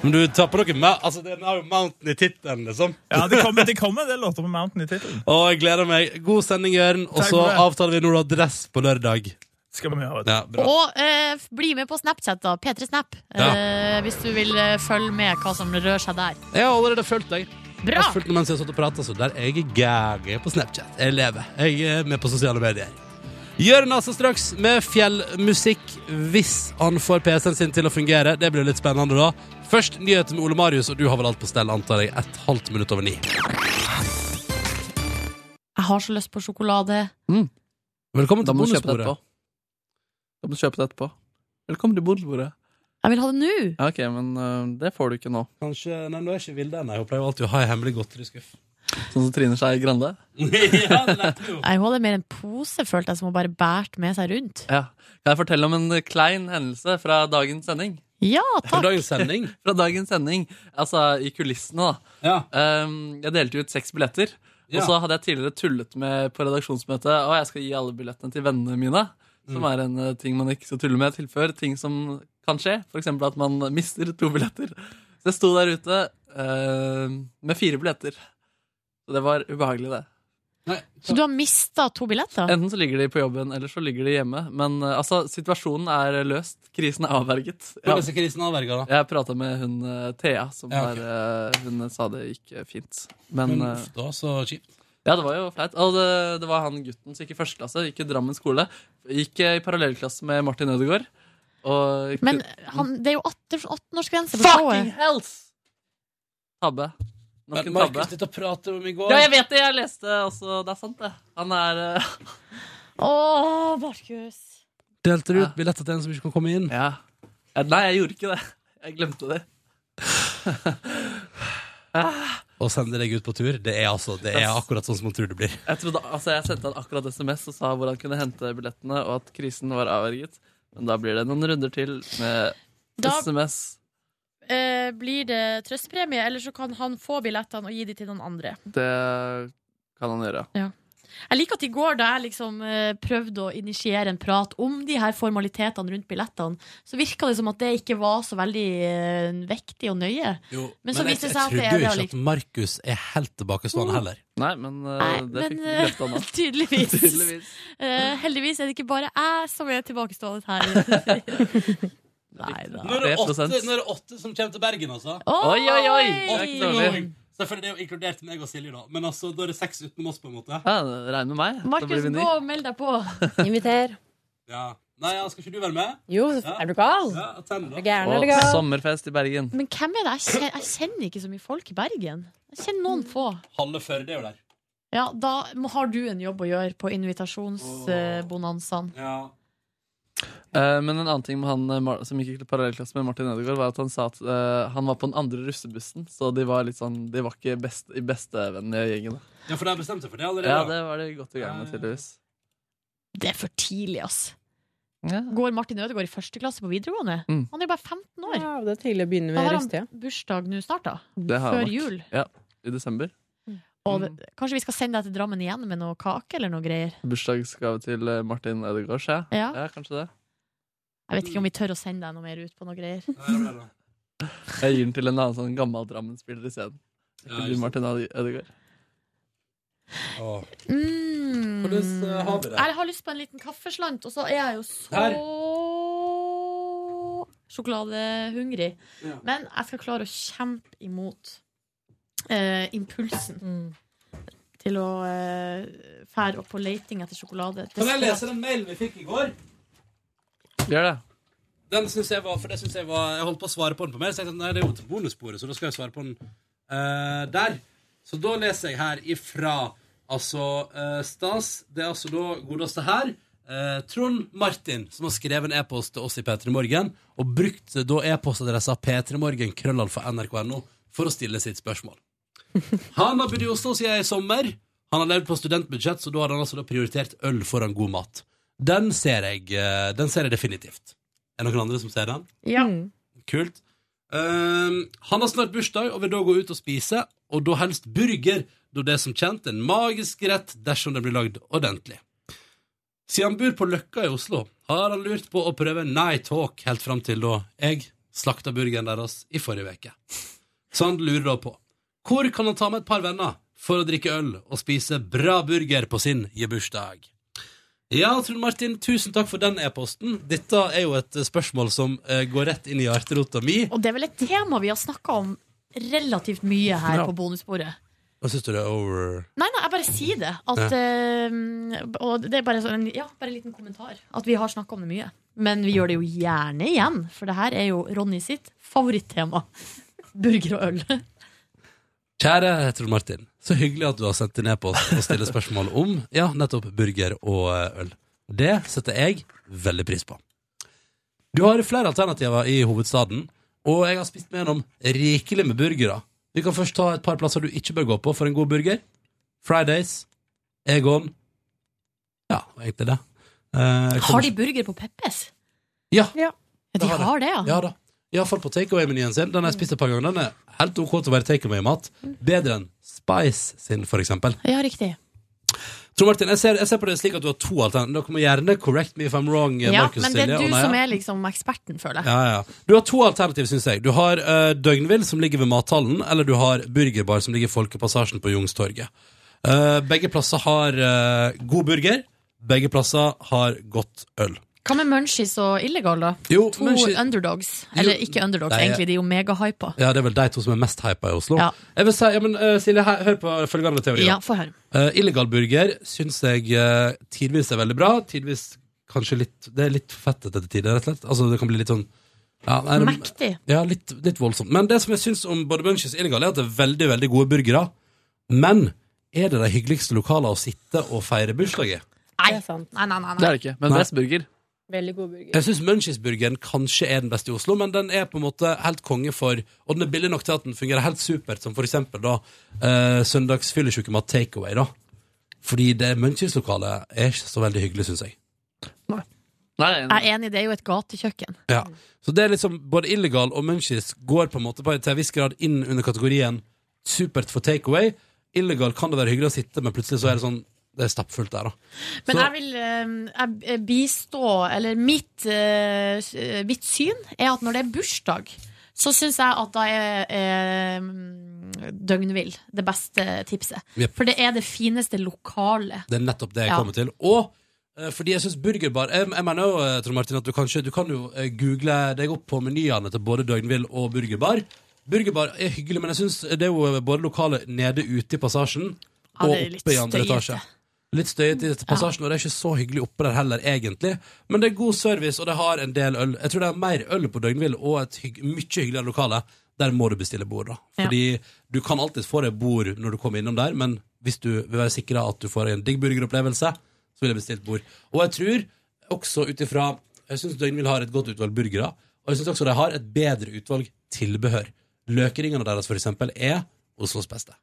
Men du tar på med, Altså, den har jo Mountain i tittelen, liksom. Ja, Det kommer, det kommer en del låter på Mountain i tittelen. Å, jeg gleder meg. God sending, Jørn. Og så avtaler vi nå dress på lørdag. Skal vi ha det. Ja, bra. Og eh, bli med på Snapchat, da. P3 Snap. Ja. Eh, hvis du vil eh, følge med hva som rører seg der. Jeg har allerede fulgt deg. Jeg Bra! har fulgt mens jeg har satt og pratet, så der er jeg gæge på Snapchat. Jeg lever. Jeg er med på sosiale medier. Jørn altså straks med fjellmusikk, hvis han får PC-en sin til å fungere. Det blir litt spennende da. Først nyheter med Ole Marius, og du har vel alt på stell, antar jeg, et halvt minutt over ni. Jeg har så lyst på sjokolade. Velkommen til bonusbordet. Da må du kjøpe det etterpå. Velkommen til bonusbordet. Jeg vil ha det nå! Ja, ok, men øh, det får du ikke nå. Kanskje, nei, nå er ikke Vilde ennå. Hun pleier jo alltid å ha en hemmelig godteriskuff. Sånn som Trine Skei Grande. ja, det lærte jo. Nei, Hun hadde mer en pose, følte jeg, som hun bare bært med seg rundt. Ja. Kan jeg fortelle om en klein hendelse fra dagens sending? Ja, Fra takk! dagens sending. Fra dagens sending, altså i kulissene, da. Ja. Um, jeg delte ut seks billetter. Ja. Og så hadde jeg tidligere tullet med på redaksjonsmøtet Å, jeg skal gi alle billettene til vennene mine. Som Mm. er en eh, ting man ikke skal tulle med til før. Ting som kan skje. F.eks. at man mister to billetter. Så jeg sto der ute uh, med fire billetter. Så det var ubehagelig, det. Så du har mista to billetter? Enten så ligger de på jobben, eller så ligger de hjemme. Men uh, altså, situasjonen er løst. Krisen er avverget. Ja. krisen avverget, da? Jeg prata med hun uh, Thea, som Ja, okay. der, eh, hun sa det gikk fint. Men, uff da, så kjipt. Ja, det var jo flaut. Og det, det var han gutten som gikk i første klasse, gikk i Drammen skole. Gikk i parallellklasse med Martin Ødegaard. Og Men han, det er jo 18-årsgrense på Fucking hells! Tabbe. Men Markus, dette prater om i går. Ja, jeg vet det! Jeg leste også. Det er sant, det. Han er eh, Å, Markus. Delte du ut billetter til en som ikke kan komme inn? Ja. Ja, Nei, jeg gjorde ikke det. Jeg glemte det. Å sende deg ut på tur, det er altså Det er akkurat sånn som man tror det blir. Jeg, trodde, altså, jeg sendte han akkurat SMS og sa hvor han kunne hente billettene, og at krisen var avverget. Men da blir det noen runder til med Da- SMS. Eh, blir det trøstpremie, eller så kan han få billettene og gi de til noen andre. Det kan han gjøre. Ja. Jeg liker at i går, da jeg liksom eh, prøvde å initiere en prat om de her formalitetene rundt billettene, så virka det som at det ikke var så veldig eh, vektig og nøye. Jo, Men så jeg, viste det seg at det trodde er jo det ikke at Markus er helt tilbakestående heller. Nei, men uh, Nei, det men fikk eh, bekreftet nå. tydeligvis. Tydeligvis. Uh, heldigvis er det ikke bare jeg som er tilbakestående her. Nei da. Nå er, det åtte, som kommer til Bergen, altså. Oi, oi, oi! Åtte Selvfølgelig det er jo inkludert meg og Silje, da. Men altså, da er det seks utenom oss, på en måte. Ja, Regn med meg. Markus, gå og meld deg på. Inviter. Ja. Nei, ja, skal ikke du være med? Jo, Ja. er du gal? Ja, tenner, da. Er du gæren, Og gal? sommerfest i Bergen. Men hvem er det? Jeg kjenner, jeg kjenner ikke så mye folk i Bergen. Jeg kjenner noen få. Halve Førde er jo der. Ja, Da har du en jobb å gjøre på invitasjonsbonanzaen. Ja. Eh, men en annen ting med han eh, som gikk i parallellklasse med Martin Ødegaard, var at han sa at eh, han var på den andre russebussen, så de var litt sånn De var ikke best, i bestevennlige gjengen. da. ja, for de bestemte bestemt seg for det allerede. Ja, det var de godt i gang med, tydeligvis. Det er for tidlig, ass. Ja. Går Martin Ødegaard i første klasse på videregående? Mm. Han er jo bare 15 år. Ja, det er tidlig å begynne Da med har han bursdag nå snart, da. Før nok. jul. Ja, i desember. Og det, kanskje vi skal sende deg til Drammen igjen med noe kake eller noe greier? Bursdagsgave til eh, Martin Ødegaard, ja. Ja. ja. Kanskje det. Jeg vet ikke om vi tør å sende deg noe mer ut på noe greier. Jeg gir den til en annen sånn gammel Drammen-spiller isteden. Ja, Martin Ødegaard. Åh. Mm. Hvordan eh, har vi det? Jeg har lyst på en liten kaffeslant, og så er jeg jo så Her. sjokoladehungrig. Ja. Men jeg skal klare å kjempe imot eh, impulsen Mm. til å eh, fære opp på leiting etter sjokolade. Kan jeg lese den mailen vi fikk i går? Gjør det. Den synes jeg var, for det synes jeg var Jeg holdt på å svare på den på mail, så jeg tenkte nei, det er jo til bonussporet, så da skal jeg svare på den eh, der. Så da leser jeg her ifra altså eh, Stas. Det er altså da godeste her. eh, Trond Martin, som har skrevet en e-post til oss i P3 Morgen, og brukt da e-postadressa p3morgen krøllalfa nrk.no for å stille sitt spørsmål. Han har bodd i Oslo siden i sommer. Han har levd på studentbudsjett, så da har han altså prioritert øl foran god mat. Den ser jeg, eh, den ser jeg definitivt. Er det noen andre som ser den? Ja. Kult. Um, han har snart bursdag og vil da gå ut og spise, og da helst burger, da det er som kjent en magisk rett dersom den blir lagd ordentlig. Siden han bor på Løkka i Oslo, har han lurt på å prøve Night Talk helt fram til da jeg slakta burgeren deres i forrige uke. Så han lurer da på hvor kan han ta med et par venner for å drikke øl og spise bra burger på sin gebursdag. Ja, Trond Martin, tusen takk for den e-posten. Dette er jo et spørsmål som eh, går rett inn i hjerterota mi. Og det er vel et tema vi har snakka om relativt mye her Ja. på bonussporet. Hva syns du det er over Nei, nei, jeg bare sier det. At, eh, og det er bare, sånn, ja, bare en liten kommentar. At vi har snakka om det mye. Men vi gjør det jo gjerne igjen, for det her er jo Ronny sitt favorittema. Burger og øl. Kjære Trond Martin, så hyggelig at du har sendt inn e-post og stiller spørsmål om ja, nettopp burger og eh, øl. Det setter jeg veldig pris på. Du har flere alternativer i hovedstaden, og jeg har spist med gjennom rikelig med burgere. Vi kan først ta et par plasser du ikke bør gå på for en god burger. Fridays, Egon Ja, egentlig det. Eh, Har de burger på Peppes? Ja. Ja, de har det, ja. Ja da. Iallfall på takeaway-menyen sin. Den har jeg spist et par ganger. Den er helt ok til å være takeaway-mat. Bedre enn Spice sin, for eksempel. Ja, riktig. Tror Martin, jeg ser, jeg ser på det slik at du har to alternativer. Dere må gjerne correct me if I'm wrong. Ja, Marcus men det er du som er liksom eksperten, føler jeg. Ja, ja. Du har to alternativer, syns jeg. Du har uh, Døgnvill, som ligger ved Mathallen, eller du har Burgerbar, som ligger i Folkepassasjen på Jungstorget. Uh, begge plasser har uh, god burger. Begge plasser har godt øl. Hva med Munchies og Illegal, da? Jo, to Munchies- underdogs. Jo, Eller ikke underdogs, de er- egentlig. De er jo megahypa. Ja, det er vel de to som er mest hypa i Oslo. Ja. Jeg vil si, ja, men uh, Silje, hør på følgende teori. Ja, få høre. Eh, illegal burger syns jeg uh, tidvis er veldig bra. Tidvis kanskje litt Det er litt fettete til tider, rett og slett. Altså, det kan bli litt sånn ja, nei, det- Mektig. Ja, litt, litt voldsomt. Men det som jeg syns om både Munchies og Illegal, er at det er veldig veldig gode burgere. Men er det de hyggeligste lokalene å sitte og feire bursdag i? Nei. Nei, nei, nei, nei. Det er det ikke. Men Nei. Veldig god burger. Jeg syns Munchies-burgeren kanskje er den beste i Oslo, men den er på en måte helt konge for Og den er billig nok til at den fungerer helt supert, som for eksempel da eh, søndagsfyllesjukemat takeaway, da. Fordi det Munchies-lokalet er ikke så veldig hyggelig, syns jeg. Jeg er enig, det er jo et gatekjøkken. Ja. Så det er liksom både illegal og Munchies går på en måte på, til en viss grad inn under kategorien supert for takeaway. Illegal kan det være hyggelig å sitte, men plutselig så er det sånn Det er stappfullt der, da. Men Så- jeg vil eh, jeg bistå Eller mitt, eh, mitt syn er at når det er bursdag, så syns jeg at da er er døgnvill det beste tipset. Yep. For det er det fineste lokale. Det er nettopp det jeg Ja. kommer til. Og eh, fordi jeg syns burgerbar Jeg, jeg mener jo, eh, Trond Martin, at du, kanskje, du kan jo eh, google deg opp på menyene til både Døgnvill og Burgerbar. Burgerbar er hyggelig, men jeg synes det er jo både lokalet nede ute i passasjen og oppe i andre etasje. Litt støyete i passasjen, og det er ikke så hyggelig oppe der heller, egentlig. Men det er god service, og det har en del øl. Jeg tror det er mer øl på Døgnvill og et hygg, mye hyggeligere lokale. Der må du bestille bord, da. Fordi du kan alltid få deg bord når du kommer innom der, men hvis du vil være sikra at du får en digg burgeropplevelse, så vil jeg bestille bord. Og jeg tror også ut ifra Jeg syns Døgnvill har et godt utvalg burgere, og jeg syns også de har et bedre utvalg tilbehør. Løkringene deres, for eksempel, er Oslos beste.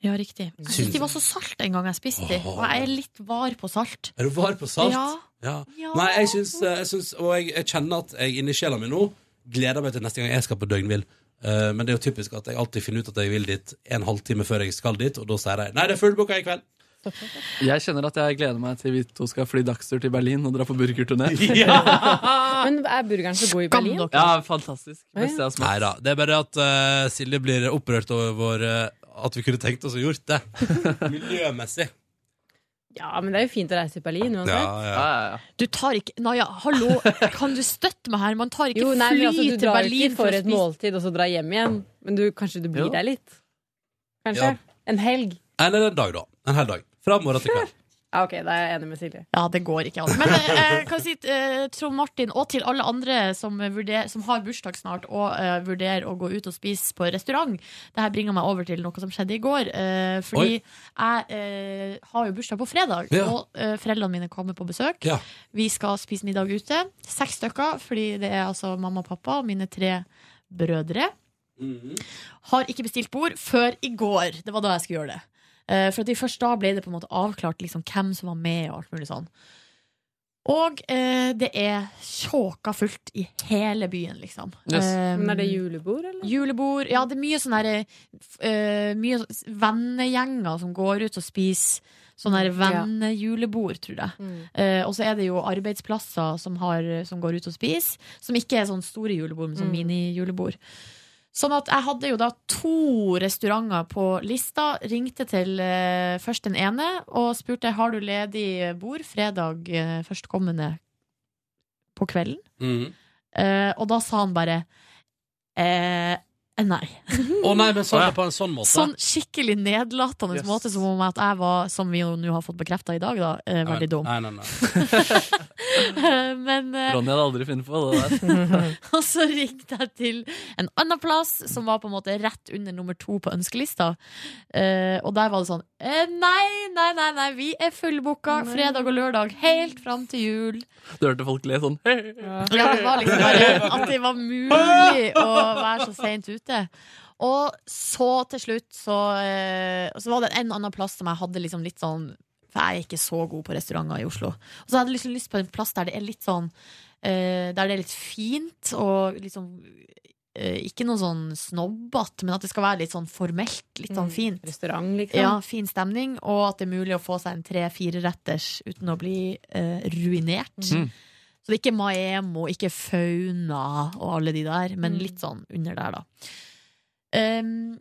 Ja, riktig. Jeg Syns de var så salte en gang jeg spiste de, og jeg er litt var på salt. Er du var på salt? Ja. Ja. Ja. Nei, jeg syns, jeg syns Og jeg, jeg kjenner at jeg inni sjela mi nå gleder meg til neste gang jeg skal på Døgnvill. Uh, men det er jo typisk at jeg alltid finner ut at jeg vil dit en halvtime før jeg skal dit, og da sier jeg nei, det er fullbooka i kveld. Jeg kjenner at jeg gleder meg til vi to skal fly dagstur til Berlin og dra på burgerturné. Men er burgeren så god i Berlin? Ja, fantastisk. Beste jeg har smakt. Nei da. Det er bare at uh, Silje blir opprørt over eh, at vi kunne tenkt oss å gjort det. Miljømessig. Ja, men det er jo fint å reise til Berlin uansett. Ja, ja. Du tar ikke Naja, hallo, kan du støtte meg her? Man tar ikke Jo, nei, fly men altså, du til drar Berlin ikke for et måltid og så dra hjem igjen. Men du, kanskje du blir Jo. der litt? Kanskje? Ja. En helg? Eller en dag, da. En hel dag. Fra morgen til kveld. Ja, ok, da er jeg enig med Silje. Ja, det går ikke an. Men eh, jeg kan si eh, Trond Martin, og til alle andre som, vurder, som har bursdag snart og eh, vurderer å gå ut og spise på restaurant. Det her bringer meg over til noe som skjedde i går. eh, fordi Oi. jeg eh, har jo bursdag på fredag, Ja. og eh, foreldrene mine kommer på besøk. Ja. Vi skal spise middag ute. Seks stykker, fordi det er altså mamma og pappa og mine tre brødre. Har ikke bestilt bord før i går. Det var da jeg skulle gjøre det. Eh, For at først da ble det på en måte avklart liksom hvem som var med, og alt mulig sånn. Og eh, det er tjåka fullt i hele byen, liksom. Yes. Um, Men er det julebord, eller? Julebord. Ja, det er mye sånn derre uh, Mye vennegjenger som går ut og spiser sånn her vennejulebord, tror jeg. Mm. Uh, og så er det jo arbeidsplasser som, har, som går ut og spiser, som ikke er sånn store julebord, men sånn Mm. minijulebord. Sånn at jeg hadde jo da to restauranter på lista. Ringte til eh, først den ene og spurte har du ledig bord fredag eh, førstkommende på kvelden. Mm. Eh, og da sa han bare eh, nei. Å nei, men sånn, på en sånn måte. Sånn skikkelig nedlatende Yes. måte, som om at jeg var, som vi jo nå har fått bekrefta i dag, da, eh, veldig dum. Nei, nei, nei. Men eh, Ronny hadde aldri funnet på det der. Og så ringte jeg til en annen plass, som var på en måte rett under nummer to på ønskelista. Eh, og der var det sånn eh, Nei, nei, nei, nei, vi er fullbooka fredag og lørdag helt fram til jul. Du hørte folk le sånn. Ja, det var liksom bare at det var mulig å være så seint ute. Og så til slutt så, eh, så var det en annen plass som jeg hadde liksom litt sånn For jeg er ikke så god på restauranter i Oslo. Og så hadde jeg liksom lyst på en plass der det er litt sånn eh, Der det er litt fint og liksom eh, ikke noe sånn snobbete, men at det skal være litt sånn formelt, litt sånn Mm, fint. Restaurant, liksom. Ja, fin stemning, og at det er mulig å få seg en tre-fire retters uten å bli eh, ruinert. Mm. Så det er ikke Maemo, ikke Fauna og alle de der, men Mm. litt sånn under der, da. Ehm,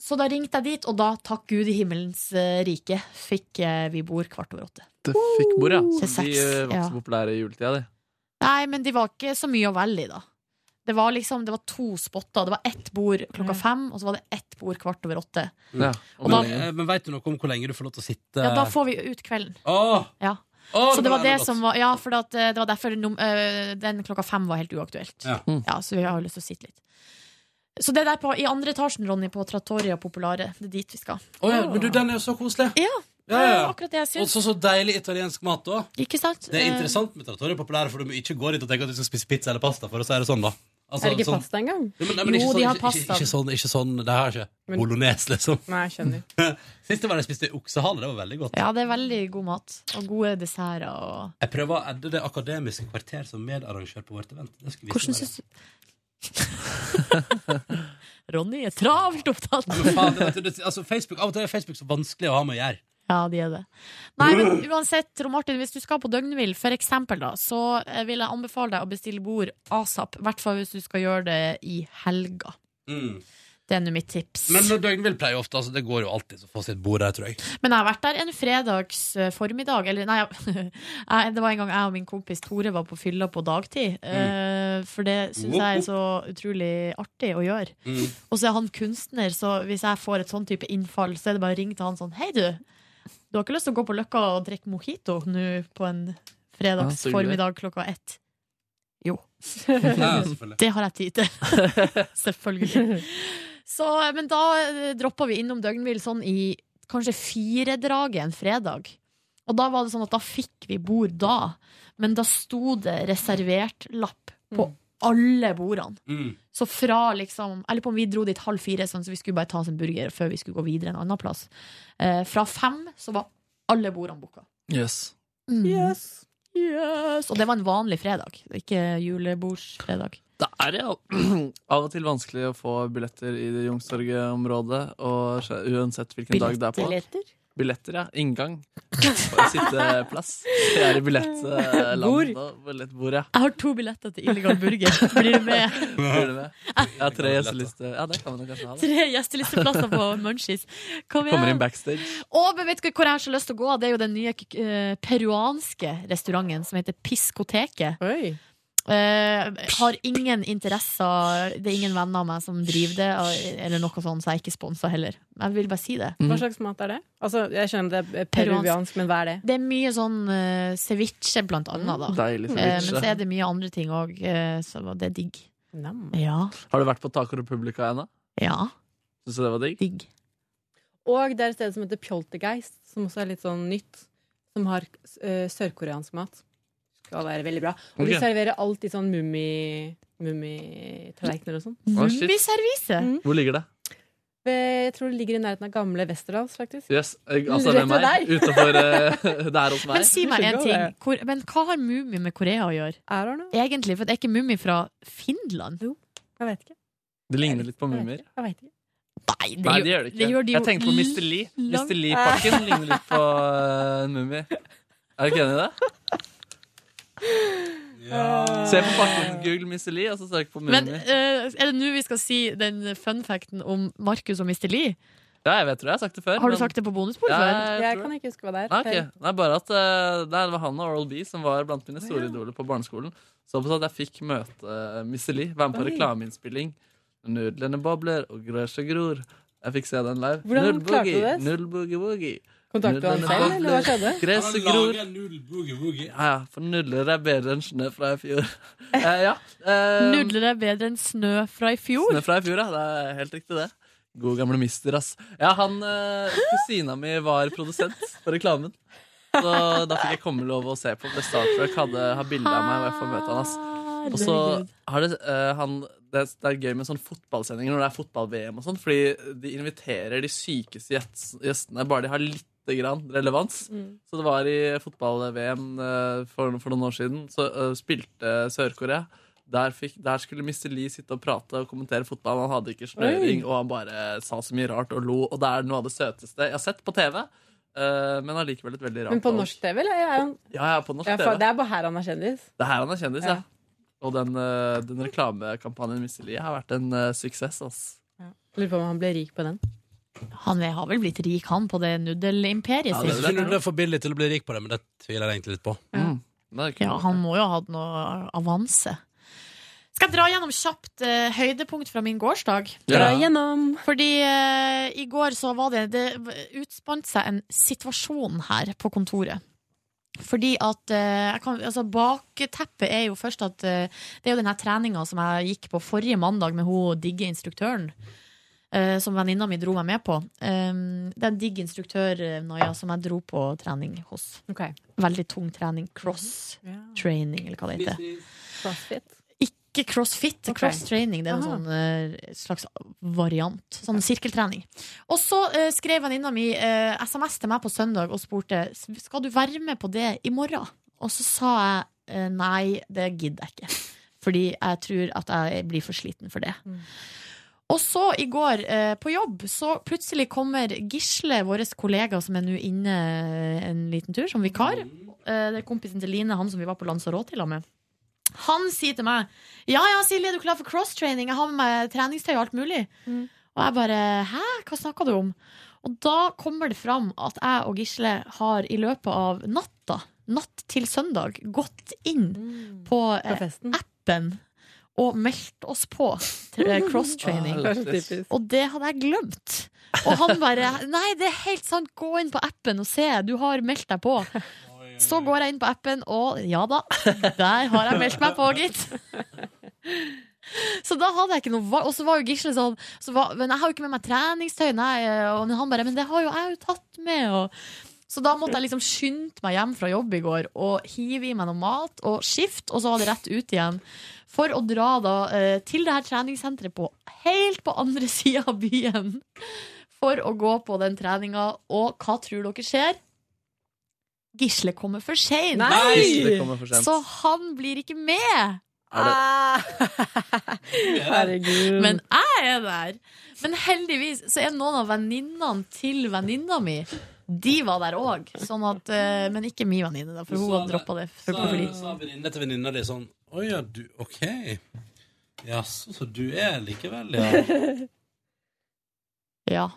så da ringte jeg dit, og da, takk Gud i himmelens eh, rike, fikk eh, vi bord kvart over åtte. Det fikk bord, ja. Så de var ikke ja. så populære i juletida, de. Nei, men de var ikke så mye å velge i, da. Det var liksom, det var to spotter. Det var ett bord klokka fem, og så var det ett bord kvart over åtte. Ja. Og men, da- men veit du noe om hvor lenge du får lov til å sitte Ja, da får vi ut kvelden. Åh! Ja. Åh, så det var det som var Ja, for eh, det var derfor den klokka fem var helt uaktuelt. Ja. Så vi har jo lyst til å sitte litt. Så det der på, i andre etasjen, Ronny, på Trattoria Popolare, det er dit vi skal. Oh, ja, men du, den er jo så koselig. Ja, Ja, ja, akkurat det jeg Og syns. så så deilig italiensk mat òg. Ikke sant? Det er Eh, interessant med trattoria Populare, for du må ikke gå dit og tenke at du skal spise pizza eller pasta. For å si det sånn da Altså, er det ikke sånn- pasta engang? Jo, men, nei, men jo, sånn, de har pasta. ikke, ikke sånn, ikke sånn Det her er ikke Men- bolognese, liksom. Nei, jeg skjønner. Sist var det jeg spiste oksehale. Det var veldig godt. Ja, det er veldig god mat. Og gode desserter. Og... Jeg prøver å edde det akademiske kvarter som medarrangør på vårt event. Hvordan synes syns du Ronny er travelt opptatt. Faen, det, vet du, altså, Facebook, av og til er Facebook så vanskelig å ha med å gjøre. Ja, de er det. Nei, men uansett, Tor Martin, hvis du skal på døgnhvil, for eksempel, da, så eh, vil jeg anbefale deg å bestille bord asap. I hvert fall hvis du skal gjøre det i helga. Mm. Det er nå mitt tips. Men når døgnvill pleier ofte, altså, det går jo alltid å få sitt bord der, tror jeg. Men jeg har vært der en fredags eh, formiddag. Eller nei, jeg- det var en gang jeg og min kompis Tore var på fylla på dagtid. Mm. For det syns jeg er så utrolig artig å gjøre. Mm. Og så er han kunstner, så hvis jeg får et sånn type innfall, så er det bare å ringe til han sånn Hei, du. Du har ikke lyst til å gå på Løkka og drikke mojito nå på en fredags Ja, formiddag klokka ett? Jo. Ja, det har jeg tid til. Selvfølgelig. Så, men da eh, droppa vi innom døgnhvil sånn i kanskje firedraget en fredag. Og da var det sånn at da fikk vi bord da, men da sto det reservert lapp på alle bordene. Mm. Så fra liksom Jeg lurer på om vi dro dit halv fire, sånn, så vi skulle bare ta oss en burger før vi skulle gå videre en annen plass. Eh, fra fem så var alle bordene booka. Yes. Yes. Yes. Og det var en vanlig fredag, ikke julebordsfredag. Det er ja av og til vanskelig å få billetter i det Youngstorget-området, og uansett hvilken dag det er på. Billetter? Billetter, ja. Inngang. Bare sitteplass. Det er i billettland Bord. billettbord, ja. Jeg har to billetter til illegal burger. Blir du med? Blir du med? Ja, tre gjesteliste Ja, det kan vi kanskje ha. da. Tre gjestelisteplasser på Munchies. Kom igjen. Kommer inn backstage. Og men vet du hvor jeg har så lyst til å gå? Det er jo den nye eh, peruanske restauranten som heter Piskoteket. Eh, har ingen interesser, det er ingen venner av meg som driver det, og- eller noe sånt, så jeg er ikke sponsa heller. Jeg vil bare si det. Hva slags mat er det? Altså, jeg skjønner det er peruviansk, men hva er det? Det er mye sånn uh, ceviche, blant annet. Da. Deilig Eh, ceviche. men så er det mye andre ting òg, så det er digg. Ja. Har du vært på Taco Republica ennå? Ja. Syns du det var digg? Digg. Og det er et sted som heter Pjoltergeist, som også er litt sånn nytt. Som har sørkoreansk mat. Skal være veldig bra. Og de Ok. serverer alltid sånn mummi- mummitallerkener og sånn. Å, shit. Mummiservise? Hvor ligger det? Ved- Jeg tror det ligger i nærheten av gamle Westerdals, faktisk. Yes, jeg, altså Rett ved meg. deg. Utenfor eh, der hos meg. Men si meg en skjønner ting. det. Hvor, men hva har Mummi med Korea å gjøre? Er det Egentlig, for det er ikke Mummi fra Finland? Jo, jeg vet ikke. Det ligner litt på mumier. Jeg vet ikke. Nei, Nei, det gjør det ikke. det gjør de jo jeg tenker på Mr. Lee. Mr. Lee-pakken ligner litt på uh, en mumie. Er du ikke enig i det? Se på pakken, google Mr. Lee, og så søk på Men mumie. eh, er det nå vi skal si den fun facten om Markus og Mr. Lee? Ja, jeg vet, det, jeg har sagt det før. Har du men- sagt det på bonusbord Ja, før? jeg Jeg tror kan ikke huske hva det er. Nei, ok. Nei, bare at eh, nei, det var han og Oral B som var blant mine store idoler på barneskolen. Såpass at jeg fikk møte uh, Mr. Lee, være med på Oi. reklameinnspilling. Nudlene bobler og grøsje gror. Jeg fikk se den live. Hvordan Null klarte du boogie, det? Null boogie woogie. Kontaktet du han selv, eller hva skjedde? Gresset gror. Ja, ja, for nudler er bedre enn snø fra i fjor. Eh, ja. eh, Nudler er bedre enn snø fra i fjor. Snø fra i fjor, ja. Det er helt riktig, det. God gamle mister, ass. Ja, han eh, Kusina mi var produsent for reklamen. Så da fikk jeg komme lov å se på. Ble Starstruck hadde har bilde av meg, og jeg får møte han, ass. Og så har det eh, han det, er- det er gøy med sånne fotballsendinger når det er fotball-VM og sånn, fordi de inviterer de sykeste gjest- gjestene bare de har lite grann relevans. Mm. Så det var i fotball-VM eh, for, for noen år siden, så uh, spilte Sør-Korea. Der, fikk, der skulle Mr. Lee sitte og prate og kommentere fotball. Han hadde ikke snøring, Oi. og han bare sa så mye rart og lo. Og det er noe av det søteste jeg har sett på TV. Uh, men allikevel et veldig rart Men på norsk TV, eller? Er han, Ja, ja, på norsk ja, TV. det er bare her han er kjendis. Det er her han er kjendis, ja. Ja. Og den, eh, den reklamekampanjen Mr. Lee har vært en uh, suksess. ass. Lurer på om han ble rik på den. Han er, har vel blitt rik, han, på det nudelimperiet Ja, det, det, det er for billig til å bli rik på det, men det tviler jeg egentlig litt på. Mm. Ja, han må jo ha hatt noe avanse. Skal jeg dra gjennom kjapt uh, høydepunkt fra min gårsdag? Ja. Dra gjennom. Fordi uh, i går så var det Det utspant seg en situasjon her på kontoret. Fordi at uh, kan, altså Bakteppet er jo først at Det er jo den her treninga som jeg gikk på forrige mandag med hun digge instruktøren. Eh, som venninna mi dro meg med på. Um, det er en digg instruktør, eh, som jeg dro på trening hos. Veldig tung trening. Cross-training, eller hva det heter. Crossfit. Ikke crossfit, okay. cross-training. Det er en sånn eh, slags variant. Sånn sirkeltrening. Og så uh, skrev venninna mi uh, SMS til meg på søndag og spurte Skal du være med på det i morgen. Og så sa jeg uh, nei, det gidder jeg ikke. Fordi jeg tror at jeg blir for sliten for det. Og så i går eh, på jobb, så plutselig kommer Gisle, vår kollega som er nå inne en liten tur, som vikar. Eh, det er kompisen til Line, han som vi var på Lanzarote sammen med. Han sier til meg Ja, ja, Silje, er du klar for crosstraining? Jeg har med meg treningstøy og alt mulig. Og jeg bare Hæ, hva snakker du om? Og da kommer det fram at jeg og Gisle har i løpet av natta, natt til søndag, gått inn på eh, appen og meldte oss på til crosstraining. Og det hadde jeg glemt. Og han bare Nei, det er helt sant, gå inn på appen og se, du har meldt deg på. Så går jeg inn på appen, og ja da, der har jeg meldt meg på, gitt. Så da hadde jeg ikke noe valg. Og så var jo Gisle sånn så var, Men jeg har jo ikke med meg treningstøy. Nei. Og han bare Men det har jo jeg jo tatt med. Og, så da måtte jeg liksom skynde meg hjem fra jobb i går og hive i meg noe mat og skift, og så var det rett ut igjen. For å dra da eh, til det her treningssenteret på helt på andre sida av byen. For å gå på den treninga. Og hva tror dere skjer? Gisle kommer for seint. Så han blir ikke med. Ah. Herregud. Men jeg er der. Men heldigvis så er noen av venninnene til venninna mi De var der òg. Sånn at, eh, men ikke min venninne, da, for hun hadde droppa det. For, Sa, fordi, sa venninne til venninna di sånn Å ja, du OK. Jaså, så du er likevel, ja. ja.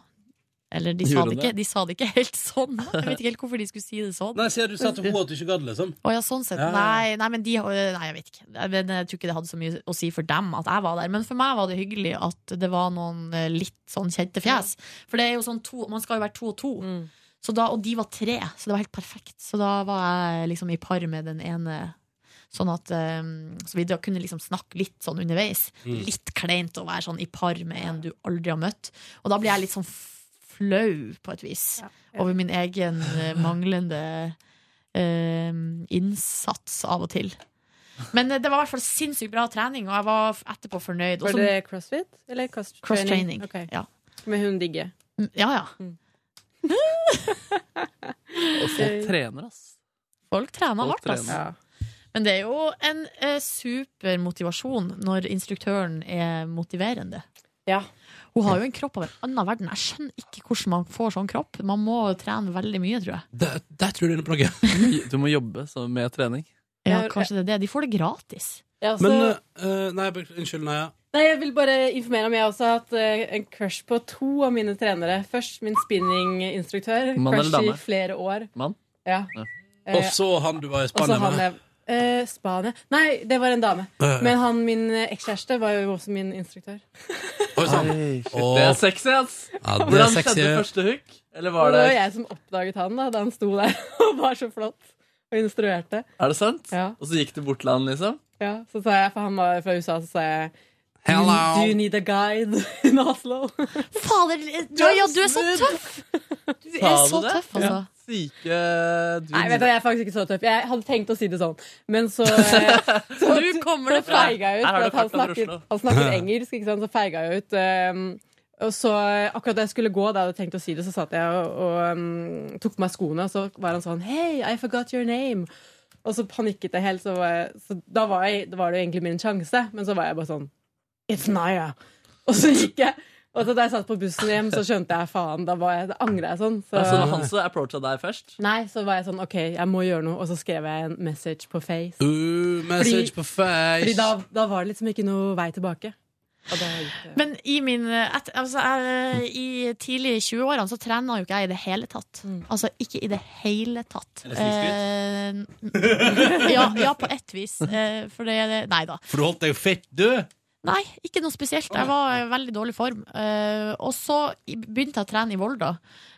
Eller de sa, det ikke, de sa det ikke helt sånn. Jeg vet ikke helt hvorfor de skulle si det sånn. Nei, sier du sa til henne at du ikke gadd, liksom? Å ja, sånn sett. Ja, ja. Nei, nei, men de Nei, jeg vet ikke. Jeg, men jeg tror ikke det hadde så mye å si for dem at jeg var der. Men for meg var det hyggelig at det var noen eh, litt sånn kjente fjes. For det er jo sånn to Man skal jo være to og to. Så da, og de var tre, så det var helt perfekt. Så da var jeg liksom i par med den ene. Sånn at eh, Så vi da kunne liksom snakke litt sånn underveis. Mm. Litt kleint å være sånn i par med en du aldri har møtt. Og da blir jeg litt sånn flau, på et vis, over min egen eh, manglende eh, innsats av og til. Men eh, det var i hvert fall sinnssykt bra trening, og jeg var etterpå fornøyd. Var det crossfit? Eller cross-training? Cross-training, Ok. ja. Med hun digge? Ja, ja. Og folk trener, ass. Folk trener Folk hardt, ass. trener. Men det er jo en eh, super motivasjon når instruktøren er motiverende. Ja. Hun har jo en kropp av en annen verden. Jeg skjønner ikke hvordan man får sånn kropp. Man må trene veldig mye, tror jeg. Der, der tror du det er plagget. Du må jobbe så med trening. Ja, kanskje det er det. De får det gratis. Ja, så- Men eh, Nei, bek- unnskyld, Naja. Nei, Jeg vil bare informere om jeg også har hatt eh, en crush på to av mine trenere. Først min spinninginstruktør. Crush i flere år. Mann? Ja. Eh, Og så han du var i og så Spania med. jeg eh, Spania? Nei, det var en dame. Ja, ja. Men han, min ekskjæreste var jo også min instruktør. Oi, sånn. Oi. Det er sexy, ass. Ja, det er Hvordan skjedde første hook? Eller var det det var jeg som oppdaget han da, da han sto der og var så flott og instruerte. Er det sant? Ja. Og så gikk du bort til han, liksom? Ja, så sa jeg, for han var fra USA, så sa jeg Hello. do you need a guide in Oslo? Fader, Naja, du er så tøff! Du er så tøff, altså. Syke du, Nei, vet du, jeg er faktisk ikke så tøff. Jeg hadde tenkt å si det sånn, men så, eh, så Nå kommer det fra. feiga jeg ut. For at han, snakket, han snakket engelsk, ikke sant? så feiga jeg ut. Um, og så Akkurat da jeg skulle gå, da jeg hadde tenkt å si det, så satt jeg og, og um, tok på meg skoene, og så var han sånn Hey, I forgot your name. Og så panikket jeg helt, så, var jeg, så da, var jeg, da var det jo egentlig min sjanse. Men så var jeg bare sånn It's Naya. Og så gikk jeg. Og så da jeg satt på bussen hjem, så skjønte jeg faen. Da, var jeg, da angret jeg sånn. Så, altså, var han som approacha deg først? Nei, så var jeg sånn OK, jeg må gjøre noe. Og så skrev jeg en message på Face. Ooh, message Fordi- på face. Fordi da, da var det liksom ikke noe vei tilbake. Og da gikk. Men i min et, altså, jeg, I tidlig 20-årene så trena jo ikke jeg i det hele tatt. Altså ikke i det hele tatt. Er det Eh, ja, ja, på ett vis. Eh, for det Nei da. For du holdt deg jo fett, du! Nei, ikke noe spesielt. Jeg var i veldig dårlig form. Eh, og så begynte jeg å trene i Volda.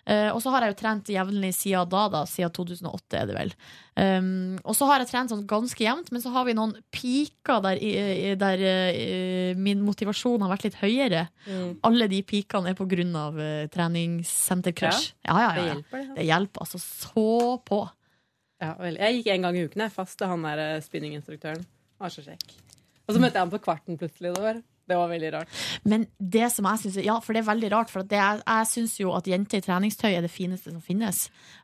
Eh, og så har jeg jo trent jevnlig siden da, da. Siden 2008, er det vel. Um, og så har jeg trent sånn ganske jevnt, men så har vi noen piker der, der uh, min motivasjon har vært litt høyere. Mm. Alle de pikene er på grunn av uh, treningssentercrush. Ja, ja, ja, Det ja. hjelper, det. Det hjelper altså så på. Ja, vel. Jeg gikk en gang i uken jeg, fast til han der eh, spinninginstruktøren. Var så kjekk. Og så møtte jeg ham på Kvarten plutselig. Det var, det var veldig rart. Men det som jeg synes, ja, for det er veldig rart, for det er, jeg syns jo at jenter i treningstøy er det fineste som finnes.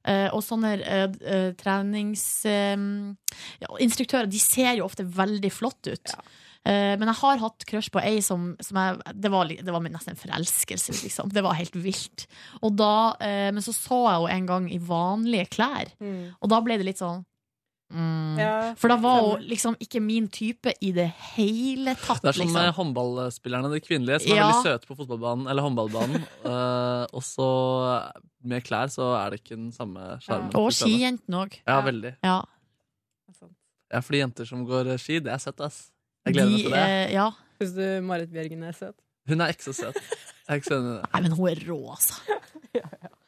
Uh, og sånne uh, treningsinstruktører, de ser jo ofte veldig flott ut. Ja. men jeg har hatt crush på ei som, som jeg, det, var, det var nesten en forelskelse, liksom. Det var helt vilt. Og da, eh, men så så jeg henne en gang i vanlige klær, og da ble det litt sånn mm. Ja, For da var hun liksom ikke min type i det hele tatt. Det er som liksom. håndballspillerne, de kvinnelige, som er veldig søte på fotballbanen eller håndballbanen. uh, og så med klær så er det ikke den samme sjarmen. Og til stede. skijentene òg. Ja, veldig. Ja. Ja, fordi jenter som går ski, det er søtt, ass. Jeg gleder meg til det. Uh, ja. Syns du Marit Bjørgen er søt? Hun er ikke så søt. Jeg er ikke så enig i det. Nei, men hun er rå, altså.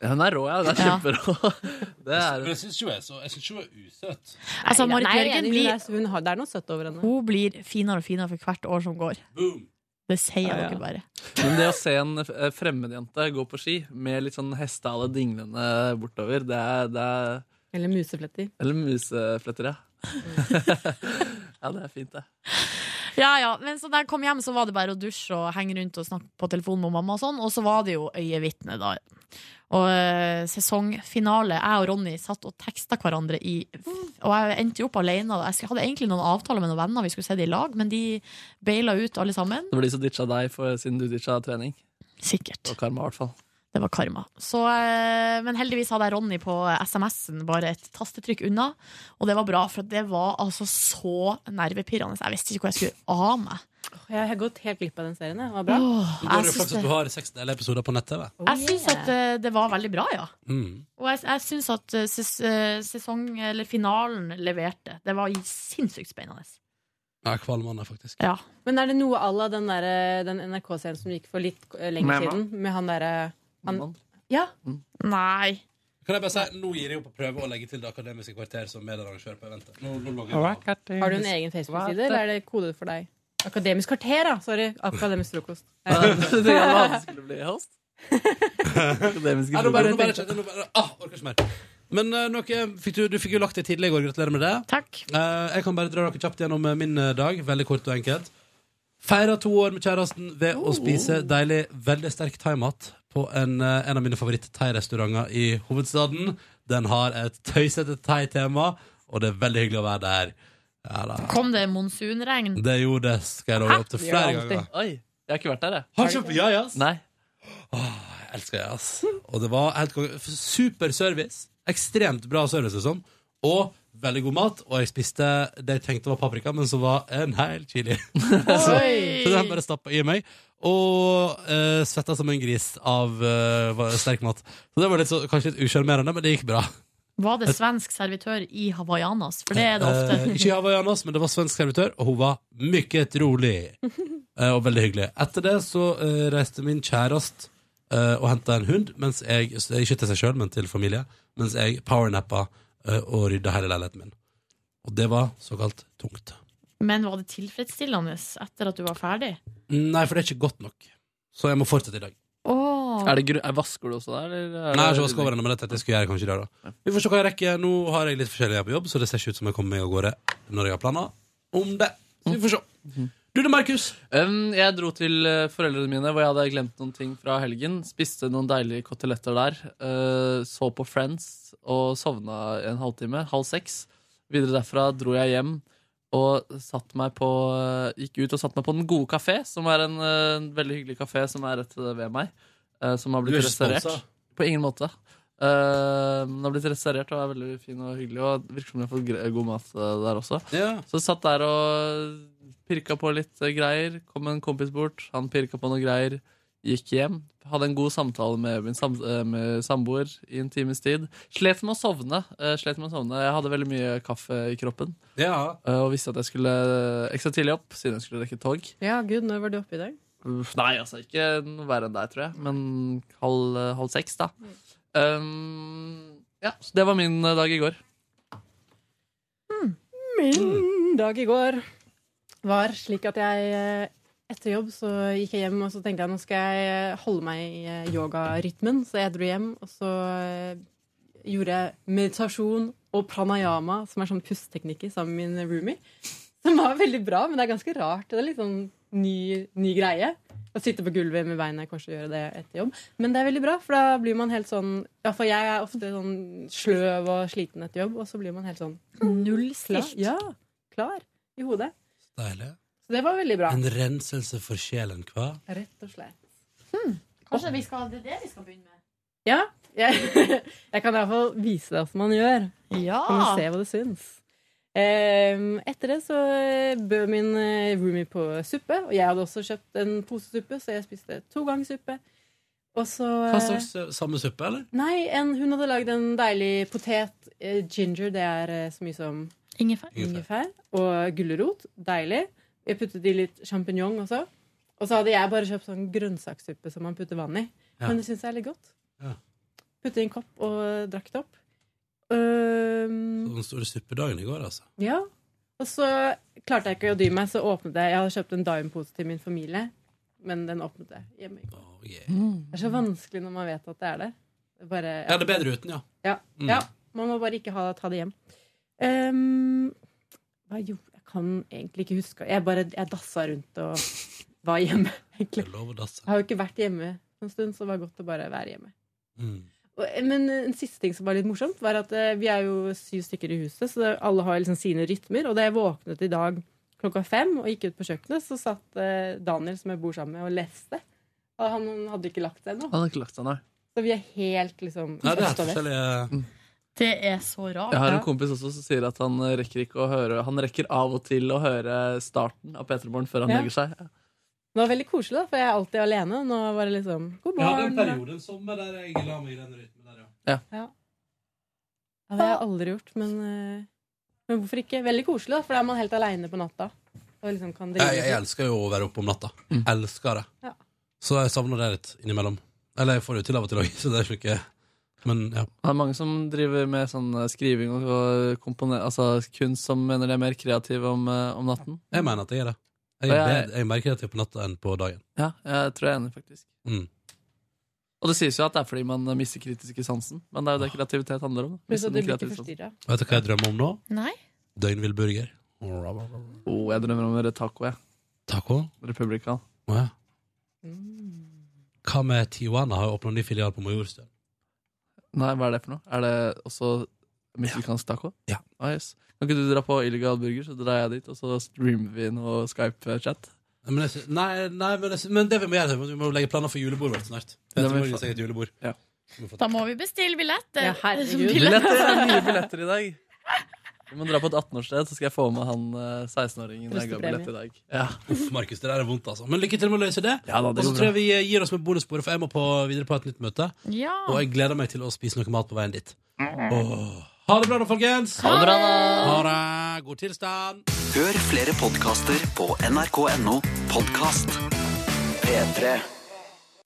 Hun er rå, ja. Den er kjemperå. Det er jeg syns ikke hun er er usøt. Altså, Marit Bjørgen blir, hun har, Det er noe søtt over henne. hun blir finere og finere for hvert år som går. Det sier Ja, ja. dere bare. Men det å se en eh, fremmedjente gå på ski med litt sånn hestehale dinglende bortover, det er, det er Eller musefletter. Eller musefletter, ja. ja, det er fint, det. Ja, ja, men så da jeg kom hjem, så var det bare å dusje og henge rundt og snakke på telefonen med mamma og sånn, og så var det jo øyevitne, da. Og uh, sesongfinale. Jeg og Ronny satt og teksta hverandre i Og jeg endte jo opp alene. Jeg hadde egentlig noen avtaler med noen venner, vi skulle se det i lag, men de baila ut alle sammen. Det var de som ditcha deg for, siden du ditcha trening. Sikkert. Og karma, i hvert fall. Det var karma. Så, eh, men heldigvis hadde jeg Ronny på SMS-en bare et tastetrykk unna. Og det var bra, for det var altså så nervepirrende. Jeg visste ikke hvor jeg skulle av meg. Jeg har gått helt glipp av den serien. Det var bra. Oh, er jeg det syns at det, du har seks episoder på nett-TV. jeg syns at eh, det var veldig bra, ja. Mm. Og jeg, jeg syns at eh, ses, sesong, eller finalen leverte. Det var sinnssykt spennende. Ja, kvalmende, faktisk. Ja. Men er det noe à la den, der- den NRK-serien som gikk for litt lenge lenger siden? Med han derre han- Ja. Nei. Kan jeg bare si, Nå gir jeg opp å prøve å legge til Det akademiske kvarter som medarrangør på eventet. Nå, nå jeg. Har du en egen Facebook-side, eller er det kodet for deg? Akademisk kvarter, da! Sorry. Akademisk frokost. Ja, det som skulle bli host. Akademisk frokost. ah. Men eh, noe, fikk du, du fikk jo lagt det tidlig i går. Gratulerer med det. Takk. Eh, jeg kan bare dra dere kjapt gjennom eh, min dag. Veldig kort og enkelt. Feira to år med kjæresten ved å spise deilig, veldig sterk thaimat på en, eh, en av mine favoritt-thai-restauranter i hovedstaden. Den har et tøysete thai-tema, og det er veldig hyggelig å være der. Ja, da. Kom det monsunregn? Det gjorde det, skal jeg love opp til flere det ganger. Oi, jeg har ikke vært der, jeg. Har du ja, yes. Nei. Jeg elsker Jajas. Og det var helt. Super service. Ekstremt bra service, liksom. Og veldig god mat. Og jeg spiste det jeg tenkte var paprika, men som var en hel chili. så, så den bare stappa i meg. Og uh, svetta som en gris av uh, sterk mat. Så det var litt så, kanskje litt usjarmerende, men det gikk bra. Var det svensk servitør i hawaiianas? For det er det ofte. Eh, ikke i hawaiianas, men det var svensk servitør, og hun var mykket rolig. Eh, og veldig hyggelig. Etter det så eh, reiste min kjæreste eh, og henta en hund, mens jeg, ikke til seg sjøl, men til familie, mens jeg powernappa og rydda hele leiligheten min. Og det var såkalt tungt. Men var det tilfredsstillende etter at du var ferdig? Nei, for det er ikke godt nok. Så jeg må fortsette i dag. Oh. Er det gru er Vasker du også der? Eller er Nei, jeg har det- ikke vasket over ennå, men det tenkte jeg skulle gjøre kanskje i dag. da Vi får se hva jeg rekker. Nå har jeg litt forskjellig her på jobb, så det ser ikke ut som jeg kommer meg av gårde når jeg har planer om det. Så vi får se. Du da, Markus? Um, jeg dro til eh, foreldrene mine hvor jeg hadde glemt noen ting fra helgen. Spiste noen deilige koteletter der. Uh, så på Friends og sovna en halvtime. Halv seks. Videre derfra dro jeg hjem og satt meg på, gikk ut og satte meg på Den gode kafé, som er en en veldig hyggelig kafé som er rett ved meg. eh, som har blitt er restaurert. På ingen måte. Uh, den har blitt restaurert og er veldig fin og hyggelig. Og virker som de har fått god mat eh, der også. Så jeg satt der og pirka på litt eh, greier. Kom en kompis bort, han pirka på noen greier. Gikk hjem. Hadde en god samtale med min sam eh, med samboer i en times tid. Slet med å sovne. eh, slet med å sovne. Jeg hadde veldig mye kaffe i kroppen. Ja. Eh, Og visste at jeg skulle ekstra tidlig opp, siden jeg skulle rekke tog. Ja, gud, når var du oppe i dag? Nei, altså ikke noe verre enn deg, tror jeg. Men halv, halv seks, da. Um, ja, så det var min dag i går. Min dag i går var slik at jeg etter jobb så gikk jeg hjem og så tenkte jeg nå skal jeg eh, holde meg i eh, yogarytmen. Så jeg dro hjem, og så eh, gjorde jeg meditasjon og pranayama, som er sånn pusteteknikker, sammen med min roomie. Som var veldig bra, men det er ganske rart. Det er litt sånn ny, ny greie. Å sitte på gulvet med beina i kors og gjøre det etter jobb. Men det er veldig bra, for da blir man helt sånn ja, for jeg er ofte sånn sløv og sliten etter jobb, og så blir man helt sånn Nullstilt. Ja, klar i hodet. Deilig. Så det var veldig bra. En renselse for sjelen, hva? Rett og slett. Kanskje vi skal, det er det vi skal begynne med? Ja. Jeg, jeg kan iallfall vise deg hvordan man gjør. Ja. Kan du se hva det syns. Ehm, etter det så eh, bød min eh, roomie på suppe, og jeg hadde også kjøpt en pose suppe, så jeg spiste to ganger suppe. Og så Hva eh, slags samme suppe, eller? Nei, en, hun hadde lagd en deilig potet. ginger, det er så mye som Ingefær. ingefær. Og gulrot. Deilig. Jeg puttet i litt sjampinjong også. Og så hadde jeg bare kjøpt sånn grønnsakssuppe som man putter vann i. Ja. Men det syns jeg er litt godt. Ja. Putte i en kopp og drakk det opp. Øhm, Den store suppedagen i går, altså. ja. Og så klarte jeg ikke å dy meg, så åpnet jeg Jeg hadde kjøpt en Dime-pose til min familie, men den åpnet jeg hjemme i går. Det er så vanskelig når man vet at det er der. Det er bare, Ja, det er bedre uten, ja. ja. Mm. ja. Man må bare ikke ha, ta det hjem. Um, hva gjorde kan egentlig ikke huske. Jeg bare jeg dassa rundt og var hjemme, egentlig. Lov å dasse. Jeg har jo ikke vært hjemme en stund, så det var godt å bare være hjemme. Mm. Og- Men en siste ting som var litt morsomt, var at eh, vi er jo syv stykker i huset, så alle har liksom sine rytmer. Og da jeg våknet i dag klokka fem og gikk ut på kjøkkenet, så satt eh, Daniel, som jeg bor sammen med, og leste. Og han hadde ikke lagt seg ennå. Så vi er helt liksom Nei, det er forskjellige Det er så rart. Jeg har en kompis også som sier at han rekker ikke å høre Han rekker av og til å høre starten av P3 Morgen før han Ja. legger seg. Det var veldig koselig, da, for jeg er alltid alene. Nå var det liksom God Jeg hadde en periode en sommer der jeg la meg i den rytmen der, ja. Ja. ja, det har jeg aldri gjort, men, eh, men hvorfor ikke? Veldig koselig, da, for da er man helt aleine på natta. Og liksom kan drive Jeg, jeg elsker jo å være oppe om natta. Elsker det. Ja. Så jeg savner det litt innimellom. Eller jeg får det jo til av og til òg, så det er ikke Men ja. Det er mange som driver med sånn eh, skriving og, og altså kunst som mener de er mer kreative om, eh, om natten. Jeg mener at jeg er det. Jeg er, jeg- bedre, jeg er mer kreativ på natta enn på dagen. Ja, jeg tror jeg er enig, faktisk. Mm. Og det sies jo at det er fordi man eh, mister kritiske sansen. Men det er jo det kreativitet handler om. Vet du hva jeg drømmer om nå? Nei. Døgnvill burger. Oh, jeg drømmer om taco, jeg. Taco? Republican. Oh, ja. Hva med Tijuana? Har åpna ny filial på Majorstuen. Nei, hva er det for noe? Er det også mexicansk taco? Ja. Ah, yes. Kan ikke du dra på illegal burger, så drar jeg dit, og så streamer vi noe Skype-chat? Men, jeg, nei, nei men, det, men det vi må gjøre, er vi må legge planer for julebordet vårt snart. Det få- eget julebord. Ja. Da må vi bestille billetter. Ja, herregud. Billetter! Det er mye billetter i dag. Vi må dra på et 18-årssted, så skal jeg få med han eh, 16-åringen jeg ga billett i dag. Ja. Uff, Markus, det der er vondt, altså. Men lykke til med å løse det. Ja, da, det og så går tror bra. jeg vi eh, gir oss med bonussporet, for jeg må på, videre på et nytt møte. Ja. Og jeg gleder meg til å spise noe mat på veien dit. Åh. Ha det bra da, folkens! Ha det bra da. Ha det. God tilstand. Hør flere podkaster på nrk.no podkast. P3.